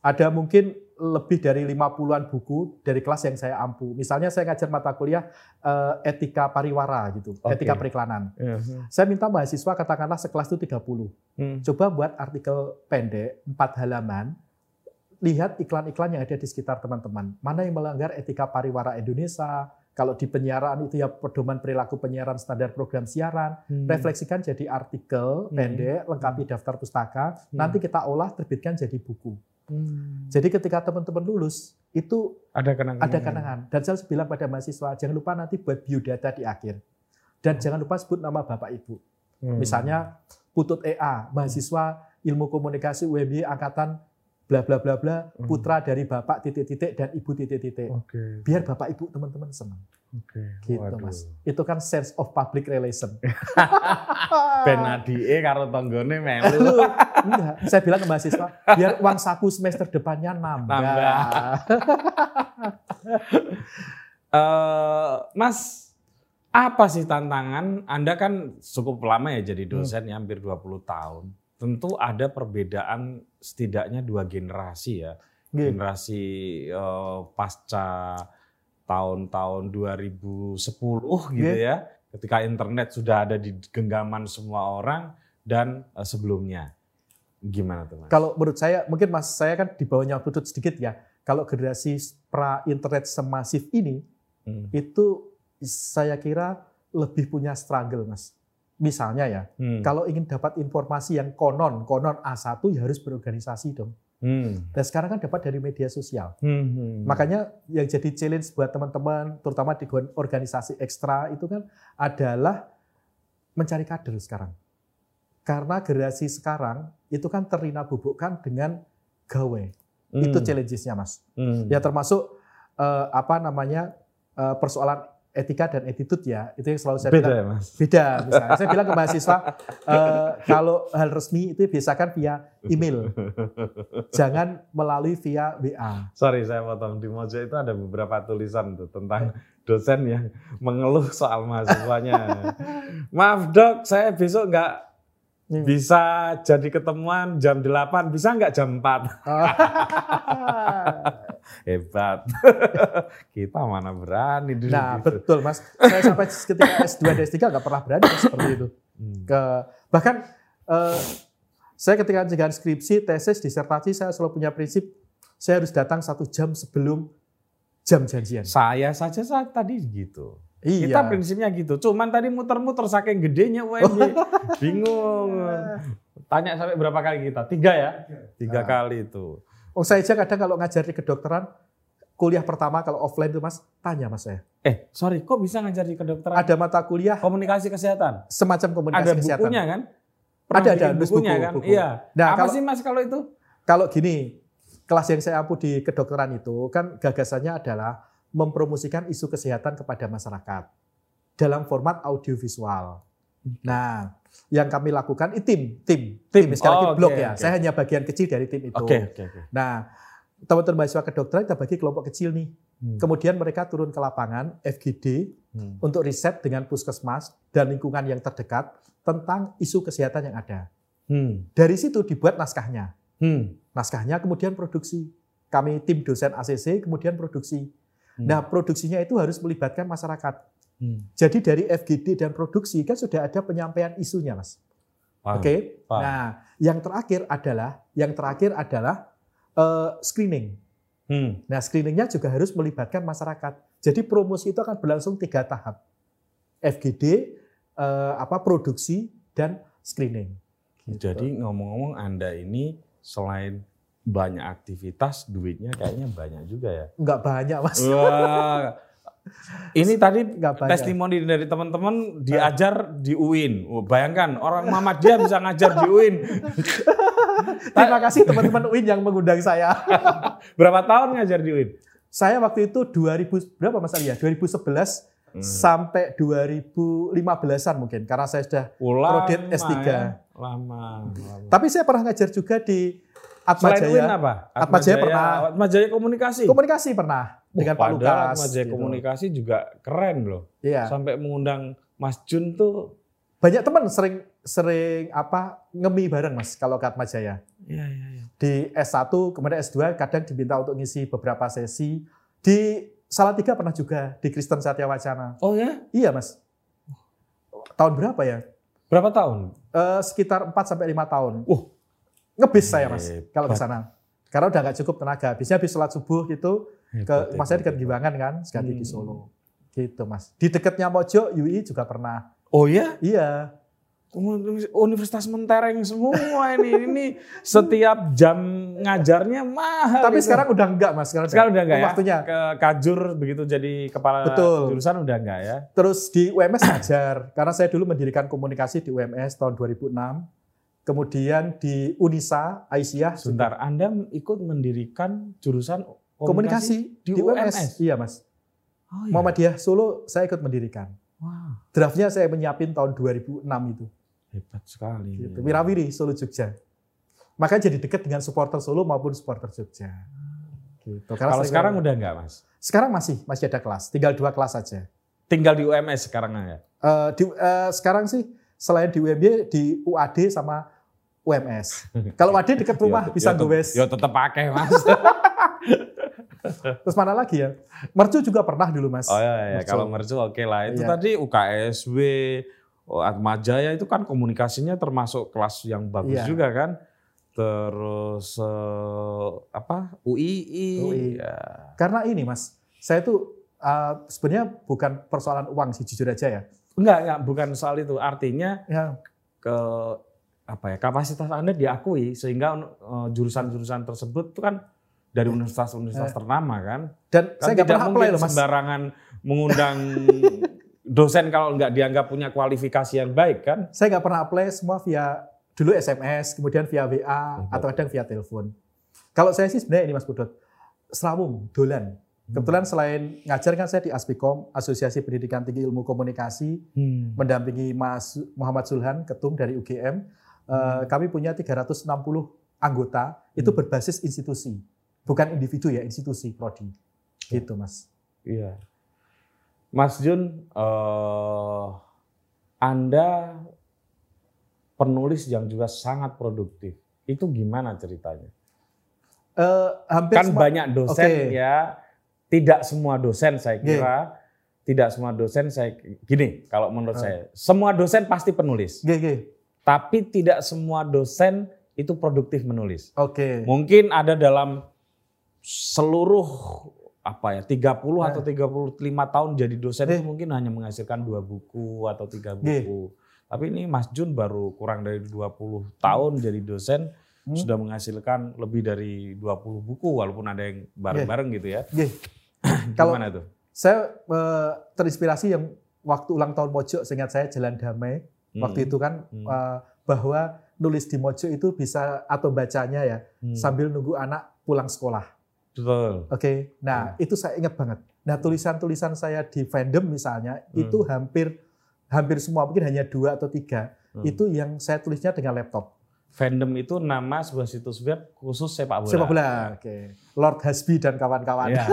Ada mungkin lebih dari 50-an buku dari kelas yang saya ampu. Misalnya saya ngajar mata kuliah eh, etika pariwara gitu, Oke. etika periklanan. Iya. Saya minta mahasiswa katakanlah sekelas itu 30. Hmm. Coba buat artikel pendek 4 halaman lihat iklan-iklan yang ada di sekitar teman-teman. Mana yang melanggar etika pariwara Indonesia, kalau di penyiaran itu ya pedoman perilaku penyiaran standar program siaran, Hmm. refleksikan jadi artikel Hmm. pendek, lengkapi daftar pustaka, Hmm. nanti kita olah terbitkan jadi buku. Hmm. Jadi ketika teman-teman lulus itu Ada kenangan. ada kenangan. Dan saya bilang pada mahasiswa, jangan lupa nanti buat biodata di akhir. Dan jangan lupa sebut nama bapak ibu. Hmm. Misalnya Putut EA, mahasiswa ilmu komunikasi UMY angkatan bla bla bla bla, Hmm. putra dari bapak titik-titik dan ibu titik-titik. Oke. Biar bapak ibu teman-teman senang. Oke. Gitu Waduh. mas. Itu kan sense of public relation. Ben adike karo tanggane melu. Lu, enggak, saya bilang ke mahasiswa, biar uang saku semester depannya nambah. Nambah. Eh, Mas, apa sih tantangan? Anda kan cukup lama ya jadi dosen ya, hampir 20 tahun. Tentu ada perbedaan setidaknya dua generasi ya. Nggih. Generasi eh, pasca tahun-tahun 2010 gitu Nggih. ya. Ketika internet sudah ada di genggaman semua orang dan eh, sebelumnya. Gimana tuh Mas? Kalau menurut saya, mungkin mas saya kan di bawahnya Putut sedikit ya. Kalau generasi pra internet semasif ini, Hmm. itu saya kira lebih punya struggle mas. Misalnya ya, Hmm. kalau ingin dapat informasi yang konon, konon A1 ya harus berorganisasi dong. Hmm. Dan sekarang kan dapat dari media sosial. Hmm, hmm. Makanya yang jadi challenge buat teman-teman, terutama di organisasi ekstra itu kan adalah mencari kader sekarang. Karena generasi sekarang itu kan terina bubukkan dengan gawe. Itu Hmm. challenges-nya mas. Hmm. Ya termasuk eh, apa namanya eh, persoalan etika dan attitude ya. Itu yang selalu saya beda bilang. ya mas. Beda misalnya. saya bilang ke mahasiswa, eh, kalau hal resmi itu biasakan via email. Jangan melalui via WA. Sorry saya potong di Mojo itu ada beberapa tulisan tuh tentang dosen yang mengeluh soal mahasiswanya. Maaf dok, saya besok nggak Hmm. bisa jadi ketemuan jam 8, bisa nggak jam 4? Hebat. Kita mana berani dulu Nah, gitu. betul Mas. Saya sampai ketika S2 dan S3 nggak pernah berani seperti itu. Hmm. Ke bahkan eh, saya ketika menjaga skripsi, tesis, disertasi saya selalu punya prinsip saya harus datang satu jam sebelum jam janjian. Saya saja saat tadi gitu. Iya. Kita prinsipnya gitu. Cuman tadi muter-muter saking gedenya UMY. Bingung. Tanya sampai berapa kali kita? Tiga ya? Tiga Nah. kali itu. Oh, saya aja kadang kalau ngajar di kedokteran, kuliah pertama kalau offline itu Mas, tanya Mas saya. Eh, sorry, kok bisa ngajar di kedokteran? Ada mata kuliah komunikasi kesehatan. semacam komunikasi ada kesehatan. bukunya kan? Ada, ada, nulis bukunya buku, kan? buku. Iya. Nah, Apa kalau- sih Mas kalau itu? Kalau gini, kelas yang saya ampu di kedokteran itu kan gagasannya adalah mempromosikan isu kesehatan kepada masyarakat dalam format audiovisual. Nah, yang kami lakukan itu tim, tim, Tim. Sekali lagi Oh, blok oke, ya. oke. Saya hanya bagian kecil dari tim itu. Oke, oke, oke. Nah, teman-teman mahasiswa kedokteran kita bagi kelompok kecil nih. Hmm. Kemudian mereka turun ke lapangan FGD Hmm. untuk riset dengan puskesmas dan lingkungan yang terdekat tentang isu kesehatan yang ada. Hmm. Dari situ dibuat naskahnya. Hmm. Naskahnya kemudian produksi. Kami tim dosen ACC kemudian produksi. Hmm. Nah, produksinya itu harus melibatkan masyarakat. Hmm. Jadi dari FGD dan produksi kan sudah ada penyampaian isunya, Mas. Oke. paham. Nah, yang terakhir adalah yang terakhir adalah eh, screening. Hmm. Nah, screeningnya juga harus melibatkan masyarakat. Jadi promosi itu akan berlangsung tiga tahap. FGD, eh, apa produksi dan screening. Gitu. Jadi ngomong-ngomong Anda ini selain banyak aktivitas, duitnya kayaknya banyak juga ya. nggak banyak, Mas. Wah. Ini tadi Nggak testimoni dari teman-teman diajar di UIN. Oh, bayangkan orang Muhammadiyah bisa ngajar di UIN. Terima kasih teman-teman UIN yang mengundang saya. Berapa tahun ngajar di UIN? Saya waktu itu 2000 berapa Mas Ali ya? 2011 Hmm. sampai 2015-an mungkin karena saya sudah Ulama, Prodit S3. ya. Lama. lama. tapi saya pernah ngajar juga di Atma Selain Jaya. apa? Atma Jaya pernah. Atma Jaya komunikasi. Komunikasi pernah dengan Pak Lukas. Atma Jaya gitu. komunikasi juga keren loh. Iya. Sampai mengundang Mas Jun tuh. Banyak teman sering sering apa ngemi bareng Mas kalau ke Atma Jaya. Iya, iya, iya. Di S1 kemudian S2 kadang diminta untuk ngisi beberapa sesi. Di Salatiga pernah juga di Kristen Satya Wacana. Oh ya? Iya Mas. Tahun berapa ya? Berapa tahun? Eh, sekitar 4 sampai 5 tahun. Uh. Ngebis saya Mas Hebat. kalau ke sana. Karena udah nggak cukup tenaga. Biasanya habis sholat subuh gitu ke Hebat, mas saya hebat, dekat hebat. Giwangan kan, di Hmm. Solo. Gitu mas. Di dekatnya Mojo, UI juga pernah. Oh ya? Iya. Universitas mentereng semua ini. Ini setiap jam ngajarnya mahal. Tapi itu. sekarang udah enggak mas. Sekarang, sekarang udah enggak ya? Waktunya. Ke Kajur begitu jadi kepala Betul. jurusan udah enggak ya? Terus di UMS ngajar. Karena saya dulu mendirikan komunikasi di UMS tahun 2006. Kemudian di Unisa, Aisyah. Sebentar, Anda ikut mendirikan jurusan Komunikasi, di di, UMS. UMS? Iya mas. Oh, iya. Muhammadiyah Solo saya ikut mendirikan. Wah, Draftnya saya menyiapin tahun 2006 itu. hebat sekali. Gitu. Wirawiri Solo Jogja. Makanya jadi dekat dengan supporter Solo maupun supporter Jogja. Gitu. Karena Kalau sekarang udah enggak, Mas? sekarang masih masih ada kelas, tinggal dua kelas saja. Tinggal di UMS sekarang ya? Eh, di, eh, sekarang sih selain di UMY di UAD sama UMS. Kalau UAD dekat rumah Ya, bisa ya, gowes. Ya tetap pakai, Mas. Terus mana lagi ya? Mercu juga pernah dulu mas. Oh iya, iya. Mercu. kalau mercu oke lah. Itu Iya. tadi UKSW, oh, Atmajaya itu kan komunikasinya termasuk kelas yang bagus Iya. juga kan. Terus eh, apa UII, UI. ya. Karena ini mas, saya tuh eh, sebenarnya bukan persoalan uang sih jujur aja ya. enggak enggak bukan soal itu. Artinya Ya, ke apa ya kapasitas Anda diakui sehingga eh, jurusan-jurusan tersebut itu kan dari universitas-universitas Eh. ternama kan. dan Kan saya nggak tidak pernah apply mungkin loh mas. sembarangan mengundang dosen kalau nggak dianggap punya kualifikasi yang baik kan. Saya nggak pernah apply semua via dulu SMS, kemudian via WA Hebat. atau kadang via telepon. Kalau saya sih sebenarnya ini Mas Budot, serawung, dolan. Kebetulan selain ngajar kan saya di Aspikom, Asosiasi Pendidikan Tinggi Ilmu Komunikasi, Hmm. mendampingi Mas Muhammad Zulhan, ketum dari UGM. Hmm. Eh, kami punya 360 anggota, itu berbasis institusi. Bukan individu ya, institusi, prodi. Gitu Mas. Iya. Mas Jun, eh, Anda penulis yang juga sangat produktif. Itu gimana ceritanya? Eh, hampir Kan semua- banyak dosen Oke. ya, tidak semua dosen saya kira, tidak semua dosen saya gini kalau menurut Eh. saya, semua dosen pasti penulis, oke. Tapi tidak semua dosen itu produktif menulis. Oke. Mungkin ada dalam seluruh apa ya 30 Nah. atau 35 tahun jadi dosen Eh. itu mungkin hanya menghasilkan dua buku atau tiga Nggih. buku. Tapi ini Mas Jun baru kurang dari 20 tahun jadi dosen Hmm. sudah menghasilkan lebih dari 20 buku walaupun ada yang bareng-bareng gitu ya. Oke. Kalau Gimana tuh? saya eh, terinspirasi yang waktu ulang tahun Mojo, seingat saya Jalan Damai Hmm. waktu itu kan Hmm. eh, bahwa nulis di Mojo itu bisa atau bacanya ya Hmm. sambil nunggu anak pulang sekolah. Betul. Oke, nah itu saya ingat banget. Nah tulisan-tulisan saya di fandom misalnya Hmm. itu hampir hampir semua mungkin hanya dua atau tiga Hmm. itu yang saya tulisnya dengan laptop. Fandom itu nama sebuah situs web khusus sepak bola. Sepak bola. Oke. Lord Hasbi dan kawan-kawan. Ya.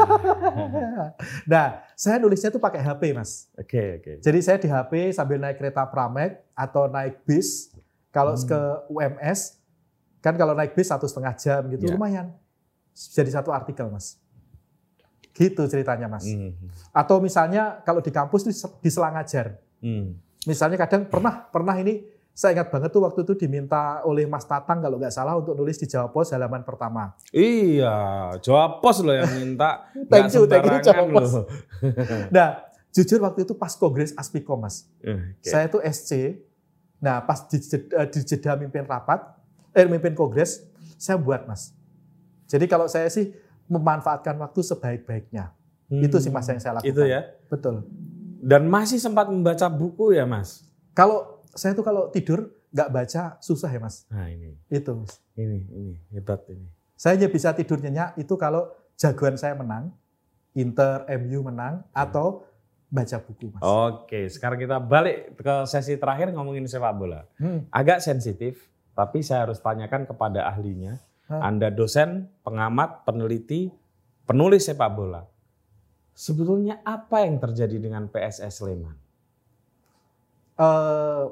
nah, saya nulisnya itu pakai HP, Mas. Oke, oke. Jadi saya di HP sambil naik kereta Pramek atau naik bis. Kalau Hmm. ke UMS, kan kalau naik bis satu setengah jam gitu Ya. lumayan. Jadi satu artikel, Mas. Gitu ceritanya, Mas. Hmm. Atau misalnya kalau di kampus itu di selang ajar. Hmm. Misalnya kadang pernah pernah ini saya ingat banget tuh waktu itu diminta oleh Mas Tatang kalau nggak salah untuk nulis di Jawa Pos halaman pertama. Iya, Jawa Pos loh yang minta. Thank you, thank you, Jawa Pos. Nah, jujur waktu itu pas kongres Aspikom, Mas. Eh, oke. Saya tuh SC. Nah, pas di, jeda- di jeda mimpin rapat, eh mimpin kongres, saya buat, Mas. Jadi kalau saya sih memanfaatkan waktu sebaik-baiknya. Itu sih Mas yang saya lakukan. Hmm. Itu ya. Betul. Dan masih sempat membaca buku ya Mas? Kalau saya tuh kalau tidur nggak baca susah ya, Mas. Nah ini, Itu. Mas. ini, ini hebat ini. Saya hanya bisa tidur nyenyak itu kalau jagoan saya menang, Inter, MU menang, atau baca buku, Mas. Oke, sekarang kita balik ke sesi terakhir ngomongin sepak bola. Hmm. Agak sensitif, tapi saya harus tanyakan kepada ahlinya. Hah? Anda dosen, pengamat, peneliti, penulis sepak bola. Sebetulnya apa yang terjadi dengan PSS Sleman? Eh,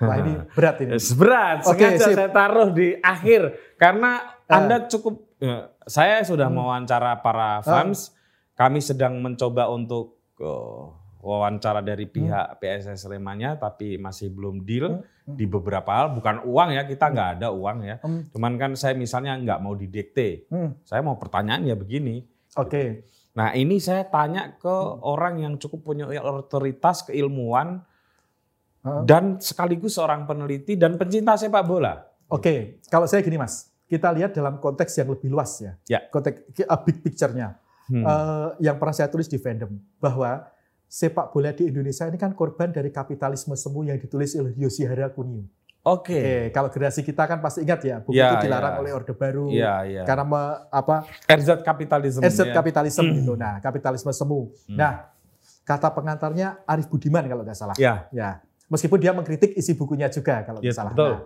wah ini berat ini. Berat, sengaja sip. saya taruh di akhir karena Eh. Anda cukup ya, saya sudah Hmm. mewawancara para fans, kami sedang mencoba untuk eh, wawancara dari pihak PSS Slemannya, tapi masih belum deal Hmm. di beberapa hal. Bukan uang ya, kita nggak ada uang ya. Hmm. Cuman kan saya misalnya nggak mau didikte. Hmm. Saya mau pertanyaan ya begini. Oke. Nah ini saya tanya ke Hmm. orang yang cukup punya otoritas, keilmuan, Dan sekaligus seorang peneliti dan pencinta sepak bola. Oke, kalau saya gini Mas, kita lihat dalam konteks yang lebih luas ya. Ya. Konteks uh, big picture-nya. Hmm. Eh, yang pernah saya tulis di fandom bahwa sepak bola di Indonesia ini kan korban dari kapitalisme semu yang ditulis oleh Yoshihara Kunio. Oke. Oke, kalau generasi kita kan pasti ingat ya, buku Ya, itu dilarang ya. oleh Orde Baru Iya, iya. karena me- apa RZ kapitalisme. asset ya. kapitalisme gitu. Nah, kapitalisme semu. Hmm. Nah, kata pengantarnya Arif Budiman kalau nggak salah. Ya, Ya, meskipun dia mengkritik isi bukunya juga kalau Ya, nggak salah. betul. Nah,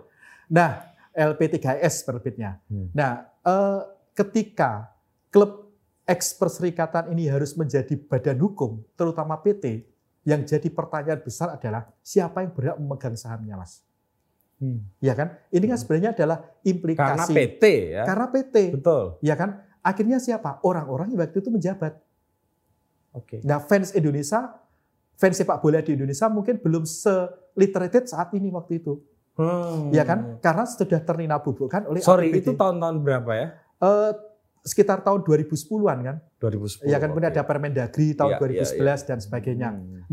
nah, LP3S penerbitnya. Hmm. Nah, eh, ketika klub eks perserikatan ini harus menjadi badan hukum, terutama PT, yang jadi pertanyaan besar adalah siapa yang berhak memegang sahamnya, Mas? Hmm. Ya kan? Ini kan sebenarnya adalah karena implikasi PT ya. karena PT. Betul. Ya kan? Akhirnya siapa? Orang-orang yang waktu itu menjabat. Oke. Nah, fans Indonesia, fans sepak bola di Indonesia mungkin belum se-literated saat ini waktu itu. Hmm. Ya kan? Karena sudah ternina bubukkan oleh Sorry, APBD. itu tahun-tahun berapa ya? Eh, sekitar tahun 2010-an kan? 2010. Ya kan oke. ada Permendagri tahun Iya, 2011 dan sebagainya. Hmm.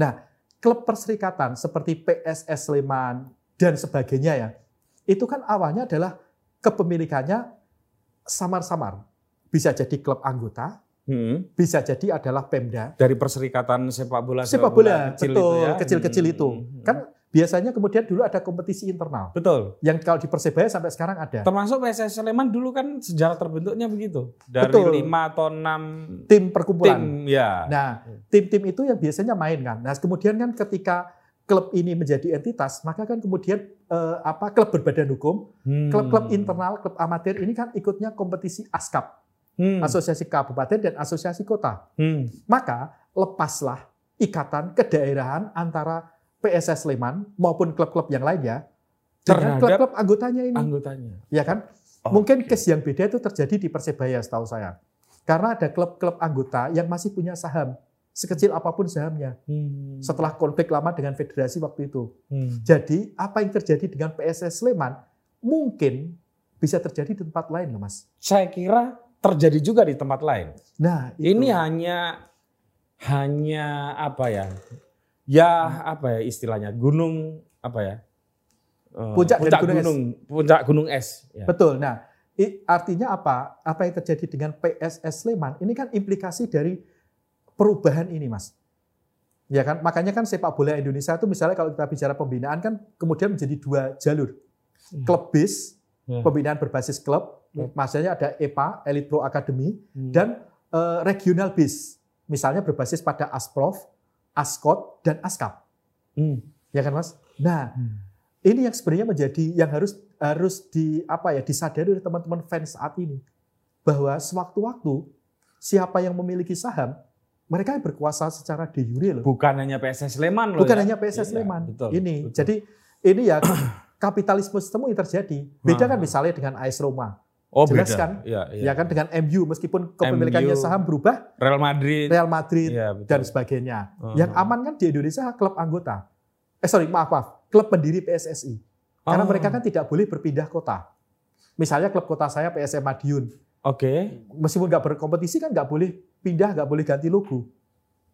Klub perserikatan seperti PSS Sleman dan sebagainya ya, itu kan awalnya adalah kepemilikannya samar-samar. Bisa jadi klub anggota, Hmm. bisa jadi adalah Pemda. Dari perserikatan sepak bola Sepak bola, kecil betul, itu ya. kecil-kecil Hmm. itu. Hmm. Kan biasanya kemudian dulu ada kompetisi internal. betul. Yang kalau di Persebaya sampai sekarang ada. Termasuk PSS Sleman dulu kan sejarah terbentuknya begitu. Dari Betul. lima atau enam Tim perkumpulan. tim ya. Nah, tim-tim itu yang biasanya main kan. Nah, kemudian kan ketika klub ini menjadi entitas, maka kan kemudian eh, apa klub berbadan hukum, Hmm. klub-klub internal, klub amatir ini kan ikutnya kompetisi ASKAP, Hmm. Asosiasi Kabupaten dan Asosiasi Kota. Hmm. Maka lepaslah ikatan kedaerahan antara PSS Sleman maupun klub-klub yang lainnya dengan Terhadap klub-klub anggotanya ini, Anggotanya. ya kan? Oke. Mungkin case yang beda itu terjadi di Persebaya setahu saya. Karena ada klub-klub anggota yang masih punya saham, sekecil apa pun sahamnya. Hmm. setelah konflik lama dengan federasi waktu itu. Hmm. Jadi apa yang terjadi dengan PSS Sleman mungkin bisa terjadi di tempat lain loh mas. Saya kira terjadi juga di tempat lain. Nah itu. Ini hanya hanya apa ya? Ya apa ya istilahnya? Gunung apa ya? Eh, Puncak dari gunung es. gunung, puncak gunung es. Ya. betul. Nah artinya apa? Apa yang terjadi dengan PSS Sleman? Ini kan implikasi dari perubahan ini mas. Ya kan, makanya kan sepak bola Indonesia itu misalnya kalau kita bicara pembinaan kan kemudian menjadi dua jalur. Hmm. Klub bis, Ya. pembinaan berbasis klub, Klub. maksudnya ada EPA, Elite Pro Academy, Hmm. dan eh, regional bis, misalnya berbasis pada Asprof, Askot, dan Askap, Hmm. ya kan mas? Nah, Hmm. ini yang sebenarnya menjadi yang harus harus di apa ya disadari oleh teman-teman fans saat ini bahwa sewaktu-waktu siapa yang memiliki saham mereka yang berkuasa secara de jure loh, Bukan hanya PSS Sleman loh. bukan ya. hanya PSS Iya, Sleman. betul, ini betul. jadi ini ya kapitalisme sistem yang terjadi. Beda kan misalnya dengan AS Roma, oh, jelas beda. kan? Ya, ya. ya kan dengan MU meskipun kepemilikannya MU. saham berubah, Real Madrid. Real Madrid betul. dan sebagainya. Uh-huh. Yang aman kan di Indonesia klub anggota. Eh sorry, maaf maaf, klub pendiri PSSI. Karena Oh, mereka kan tidak boleh berpindah kota. Misalnya klub kota saya PSM Madiun, Oke. meskipun nggak berkompetisi kan nggak boleh pindah, nggak boleh ganti logo.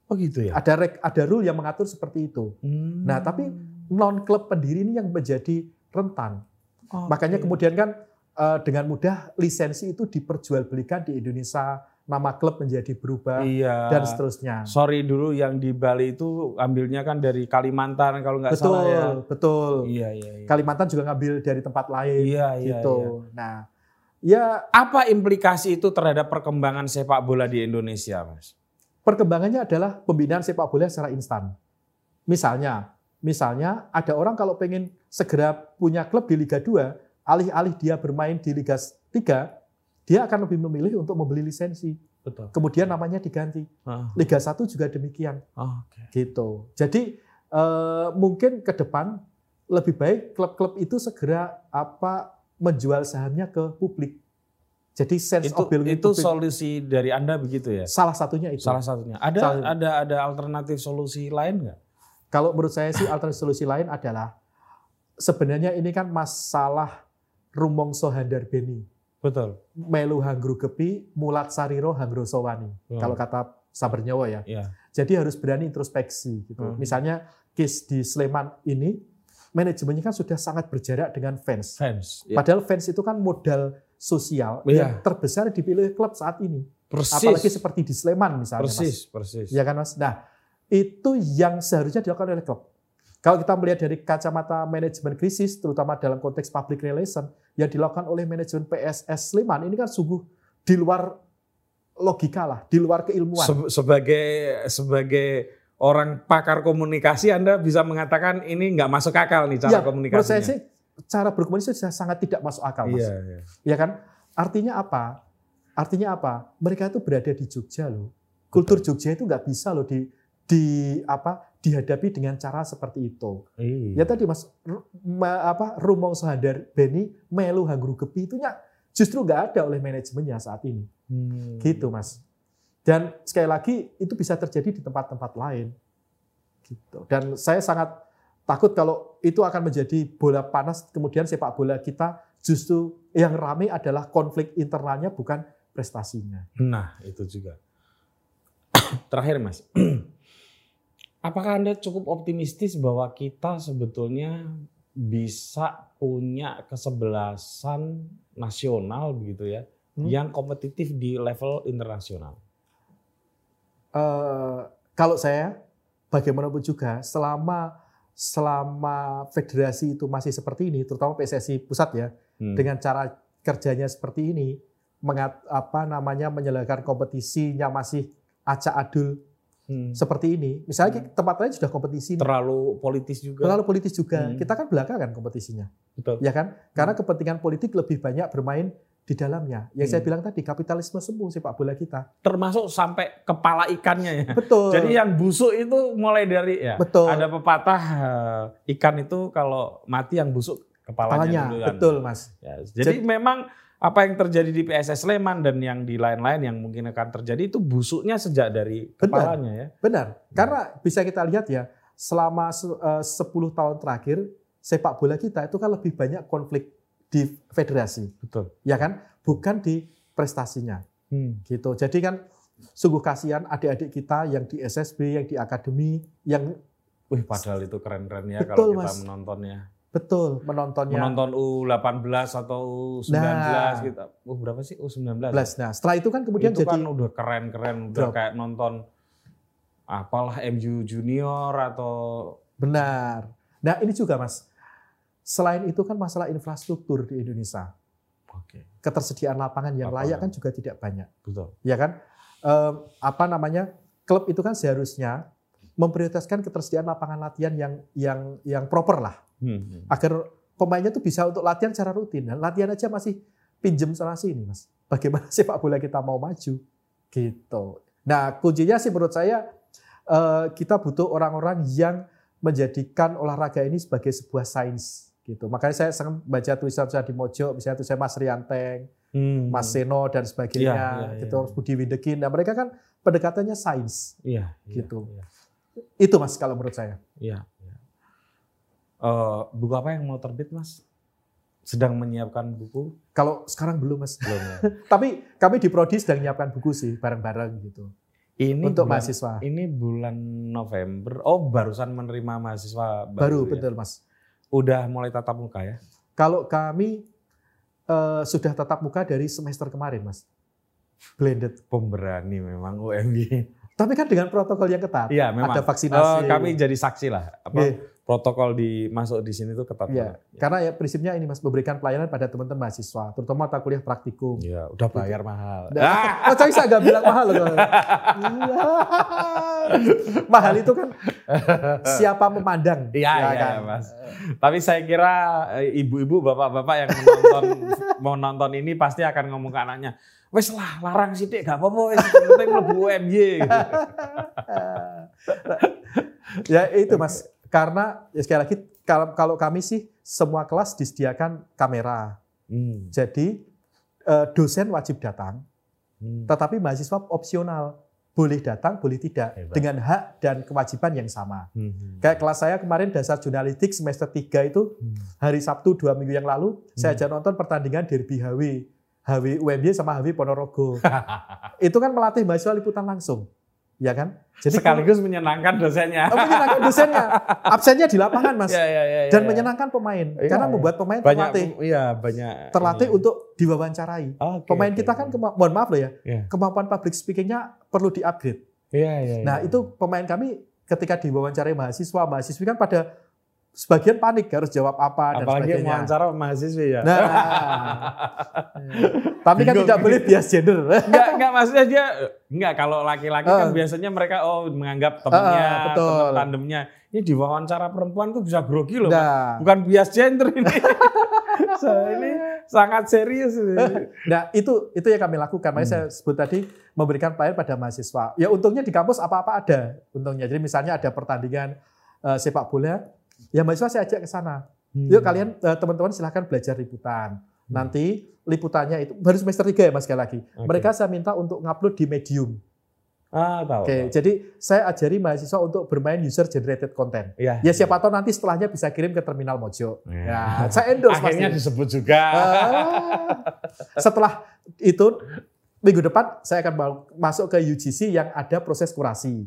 Oh gitu ya. Ada rek, ada rule yang mengatur seperti itu. Hmm. Nah, tapi non klub pendiri ini yang menjadi rentan. Oke. Makanya kemudian kan dengan mudah lisensi itu diperjualbelikan di Indonesia, nama klub menjadi berubah iya. dan seterusnya. Sorry dulu yang di Bali itu ambilnya kan dari Kalimantan kalau nggak Betul, salah ya. betul. Iya iya. iya. Kalimantan juga ngambil dari tempat lain Iya iya. gitu. iya. Nah, ya Apa implikasi itu terhadap perkembangan sepak bola di Indonesia, Mas? perkembangannya adalah pembinaan sepak bola secara instan. Misalnya, misalnya ada orang kalau pengen segera punya klub di Liga 2, alih-alih dia bermain di Liga 3, dia akan lebih memilih untuk membeli lisensi. Betul. Kemudian namanya diganti. Ah, Liga 1 juga demikian. Oke. gitu. Jadi eh, mungkin ke depan lebih baik klub-klub itu segera apa menjual sahamnya ke publik. Jadi sense Itu of belonging itu be- solusi dari Anda begitu ya? salah satunya itu. Salah satunya. Ada Salah- ada ada alternatif solusi lain nggak? Kalau menurut saya sih alternatif solusi lain adalah sebenarnya ini kan masalah rumongso handar beni. Betul. Melu hanggru kepi, mulat sariro hanggro sowani. Hmm. Kalau kata Sabar Nyawa ya. Iya. Jadi harus berani introspeksi gitu. Hmm. Misalnya case di Sleman ini manajemennya kan sudah sangat berjarak dengan fans. Fans. Ya. Padahal fans itu kan modal sosial Iya. yang terbesar dipilih klub saat ini. Persis. Apalagi seperti di Sleman misalnya. Mas. persis, persis. Ya kan Mas? Nah, itu yang seharusnya dilakukan oleh klub. Kalau kita melihat dari kacamata manajemen krisis, terutama dalam konteks public relation, yang dilakukan oleh manajemen PSS Sleman, ini kan sungguh di luar logika lah, di luar keilmuan. Se- sebagai sebagai orang pakar komunikasi Anda bisa mengatakan ini nggak masuk akal nih cara ya, menurut komunikasinya. saya sih, cara berkomunikasi sudah sangat tidak masuk akal, Mas. Iya, iya. Ya kan? Artinya apa? Artinya apa? Mereka itu berada di Jogja loh. Kultur Jogja itu nggak bisa loh di di apa dihadapi dengan cara seperti itu. Iya. Ya tadi Mas ma- apa rumong sadar Beni melu hanggru kepi itu nya justru nggak ada oleh manajemennya saat ini. Hmm. Gitu Mas. Dan sekali lagi itu bisa terjadi di tempat-tempat lain. Gitu. Dan saya sangat takut kalau itu akan menjadi bola panas kemudian sepak bola kita justru yang ramai adalah konflik internalnya bukan prestasinya. Nah, itu juga. Terakhir, Mas. Apakah Anda cukup optimistis bahwa kita sebetulnya bisa punya kesebelasan nasional begitu ya, Hmm. yang kompetitif di level internasional? Eh, kalau saya bagaimanapun juga selama selama federasi itu masih seperti ini, terutama PSSI pusat ya, Hmm. dengan cara kerjanya seperti ini, mengat, apa namanya menyelenggarakan kompetisinya masih acak adul Hmm. seperti ini. Misalnya Hmm. tempat lain sudah kompetisi, terlalu politis juga. terlalu politis juga. Hmm. Kita kan belakangan kompetisinya, Betul. ya kan? Karena kepentingan politik lebih banyak bermain di dalamnya. Yang saya Hmm. bilang tadi kapitalisme semu sepak bola kita. Termasuk sampai kepala ikannya ya. Betul. Jadi yang busuk itu mulai dari ya. Betul. Ada pepatah eh, ikan itu kalau mati yang busuk kepalanya, kepalanya, dulu kan. betul mas. Ya, jadi, memang apa yang terjadi di PSS Sleman dan yang di lain-lain yang mungkin akan terjadi itu busuknya sejak dari Benar. kepalanya ya. Benar, karena bisa kita lihat ya, selama se- eh, 10 tahun terakhir, sepak bola kita itu kan lebih banyak konflik di federasi, Betul. ya kan? Bukan di prestasinya, Hmm. gitu. Jadi kan sungguh kasihan adik-adik kita yang di SSB, yang di akademi, yang Wih, padahal itu keren-keren ya Betul, kalau kita Mas. menontonnya. Betul menontonnya. Menonton U18 atau U19 Nah. kita. Uh, berapa sih? U19. Belas. Nah, setelah itu kan kemudian itu jadi kan udah keren-keren, udah Drop. kayak nonton apalah MU Junior atau benar. Nah ini juga mas, selain itu kan masalah infrastruktur di Indonesia, Oke, ketersediaan lapangan yang layak Lapangan. kan juga tidak banyak. betul. ya kan? Em, apa namanya? Klub itu kan seharusnya memprioritaskan ketersediaan lapangan latihan yang yang yang proper lah, Hmm. agar pemainnya tuh bisa untuk latihan secara rutin. Dan latihan aja masih pinjem sana sini, mas. Bagaimana sepak bola kita mau maju? Gitu. Nah, kuncinya sih menurut saya eh, kita butuh orang-orang yang menjadikan olahraga ini sebagai sebuah sains gitu. Makanya saya senang baca tulisan-tulisan di Mojo, misalnya tulisan Mas Rianteng, Hmm. Mas Seno dan sebagainya, Iya, iya, gitu, iya. Budi Windekin. Nah, mereka kan pendekatannya sains. Iya, iya, Gitu. Iya. Itu Mas kalau menurut saya. iya, Eh, buku apa yang mau terbit, Mas? Sedang menyiapkan buku? Kalau sekarang belum Mas. Belum ya. Tapi kami di Prodi sedang menyiapkan buku sih bareng-bareng gitu. Ini untuk bulan- mahasiswa. Ini bulan November. Oh, barusan menerima mahasiswa Baru, baru. ya? betul Mas. Udah mulai tatap muka ya? Kalau kami eh, sudah tatap muka dari semester kemarin Mas. Blended. Pemberani memang UMY. Tapi kan dengan protokol yang ketat. Iya, memang. Ada vaksinasi. Eh, kami jadi saksi lah. Apa Iya, protokol di masuk di sini tuh ketat iya. banget. Karena ya prinsipnya ini Mas memberikan pelayanan pada teman-teman mahasiswa, terutama mata kuliah praktikum. Iya, udah bayar mahal. Nah, oh, saya bisa nggak bilang mahal loh. Iya. mahal itu kan siapa memandang. Iya, ya iya, kan? Mas. Tapi saya kira eh, ibu-ibu, bapak-bapak yang menonton mau nonton ini pasti akan ngomong ke anaknya, wes lah larang sih dek, gak apa-apa, wes penting mlebu UMY. Gitu. ya itu mas, karena ya sekali lagi kalau, kalau kami sih semua kelas disediakan kamera. Hmm. Jadi eh, dosen wajib datang, Hmm. tetapi mahasiswa opsional. Boleh datang, boleh tidak. Hebat. Dengan hak dan kewajiban yang sama. Hmm. Kayak kelas saya kemarin dasar jurnalistik semester 3 itu Hmm. hari Sabtu dua minggu yang lalu saya ajak nonton pertandingan derby HW. HW UMY sama HW Ponorogo. itu kan melatih mahasiswa liputan langsung. Ya kan? Jadi Sekaligus menyenangkan dosennya. kalau- Oh, menyenangkan dosennya. Absennya di lapangan, Mas. Iya, iya, iya, Dan iya. menyenangkan pemain. Iya, karena iya. membuat pemain banyak terlatih. iya banyak Terlatih ini. untuk diwawancarai. Oke, Pemain oke, kita kan, kema- mohon maaf loh ya, Iya. kemampuan public speakingnya perlu di-upgrade. Iya, iya, Nah iya. itu pemain kami ketika diwawancarai mahasiswa, mahasiswi kan pada sebagian panik harus jawab apa dan apalagi sebagainya. wawancara mahasiswi ya. Nah, tapi kan Bingung. tidak boleh bias gender. enggak, enggak maksudnya dia enggak kalau laki-laki kan Ah. biasanya mereka oh menganggap temennya, Ah, betul. teman tandemnya. Ini di wawancara perempuan tuh bisa grogi loh. Mas. Nah, Bukan bias gender ini. so, ini sangat serius ini. nah itu itu yang kami lakukan. Makanya saya sebut tadi memberikan pelayanan pada mahasiswa. Ya untungnya di kampus apa-apa ada untungnya. Jadi misalnya ada pertandingan eh, sepak bola, ya mahasiswa saya ajak ke sana. Hmm. Yuk kalian eh, teman-teman silahkan belajar liputan. Nanti liputannya itu baru semester 3 ya Mas sekali lagi. Oke. Mereka saya minta untuk ngupload di Medium. Ah, tahu. Oke, tahu. jadi saya ajari mahasiswa untuk bermain user generated content. Iya. Ya siapa tahu nanti setelahnya bisa kirim ke terminal Mojo. Ya. Ya, saya endorse Akhirnya pasti. disebut juga. Ah. setelah itu minggu depan saya akan masuk ke UGC yang ada proses kurasi.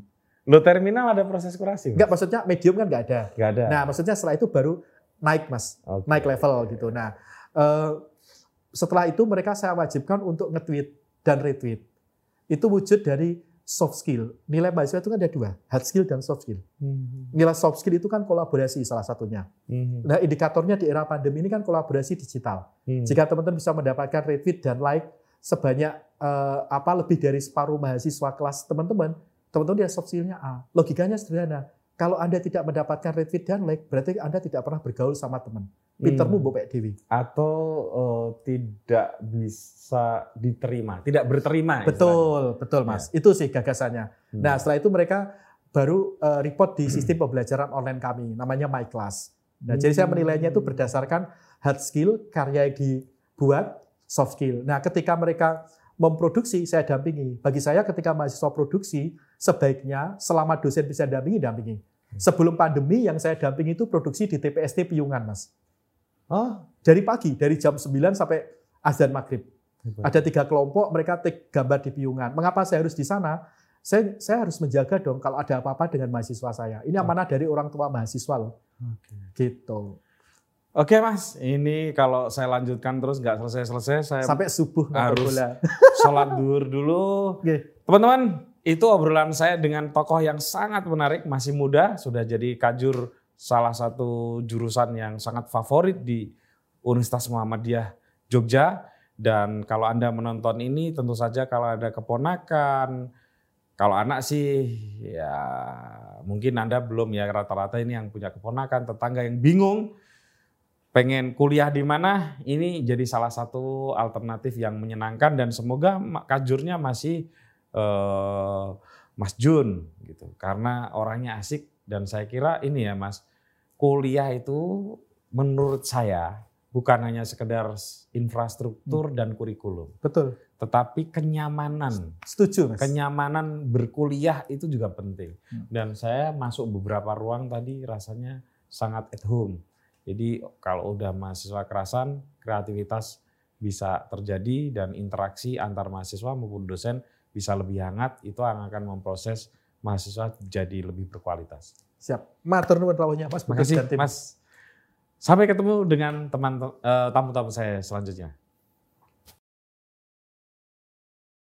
Lo terminal ada proses kurasi? Mas? Enggak maksudnya medium kan enggak ada. Enggak ada. Nah, maksudnya setelah itu baru naik Mas, Oke. naik level gitu. Nah, eh, setelah itu mereka saya wajibkan untuk nge-tweet dan retweet. Itu wujud dari soft skill. Nilai mahasiswa itu kan ada dua, hard skill dan soft skill. Hmm. Nilai soft skill itu kan kolaborasi salah satunya. Hmm. Nah, indikatornya di era pandemi ini kan kolaborasi digital. Hmm. Jika teman-teman bisa mendapatkan retweet dan like sebanyak eh, apa lebih dari separuh mahasiswa kelas teman-teman, teman-teman dia soft skill-nya A. Logikanya sederhana. Kalau Anda tidak mendapatkan retweet dan like, berarti Anda tidak pernah bergaul sama teman. Pintermu Hmm. bopek dewi. atau eh, tidak bisa diterima, tidak berterima. Betul, betul Mas. Itu sih gagasannya. Hmm. Nah, setelah itu mereka baru eh, report di sistem pembelajaran online kami, namanya My Class. Nah, jadi saya Hmm. menilainya itu berdasarkan hard skill, karya yang dibuat, soft skill. Nah, ketika mereka memproduksi, saya dampingi. Bagi saya ketika mahasiswa produksi, sebaiknya selama dosen bisa dampingi, dampingi. Sebelum pandemi yang saya dampingi itu produksi di TPST Piyungan, Mas. Oh, Dari pagi, dari jam 9 sampai azan maghrib. Ada tiga kelompok, mereka take gambar di Piyungan. Mengapa saya harus di sana? Saya, saya harus menjaga dong kalau ada apa-apa dengan mahasiswa saya. Ini amanah dari orang tua mahasiswa loh. Oke. Gitu. Oke mas, ini kalau saya lanjutkan terus nggak selesai-selesai, saya Sampai subuh harus- sholat duhur dulu. Teman-teman, itu obrolan saya dengan tokoh yang sangat menarik, masih muda, sudah jadi kajur salah satu jurusan yang sangat favorit di Universitas Muhammadiyah Jogja. Dan kalau Anda menonton ini, tentu saja kalau ada keponakan, kalau anak sih ya mungkin Anda belum ya rata-rata ini yang punya keponakan, tetangga yang bingung pengen kuliah di mana, ini jadi salah satu alternatif yang menyenangkan dan semoga kajurnya masih eh, Mas Jun gitu. Karena orangnya asik dan saya kira ini ya Mas, kuliah itu menurut saya bukan hanya sekedar infrastruktur dan kurikulum, Betul. tetapi kenyamanan. Setuju, Mas. Kenyamanan berkuliah itu juga penting. Hmm. Dan saya masuk beberapa ruang tadi rasanya sangat at home. Jadi kalau udah mahasiswa kerasan, kreativitas bisa terjadi dan interaksi antar mahasiswa maupun dosen bisa lebih hangat, itu yang akan memproses mahasiswa jadi lebih berkualitas. Siap. Matur nuwun rawuhnya Mas. Makasih. Mas. Sampai ketemu dengan teman eh, tamu-tamu saya selanjutnya.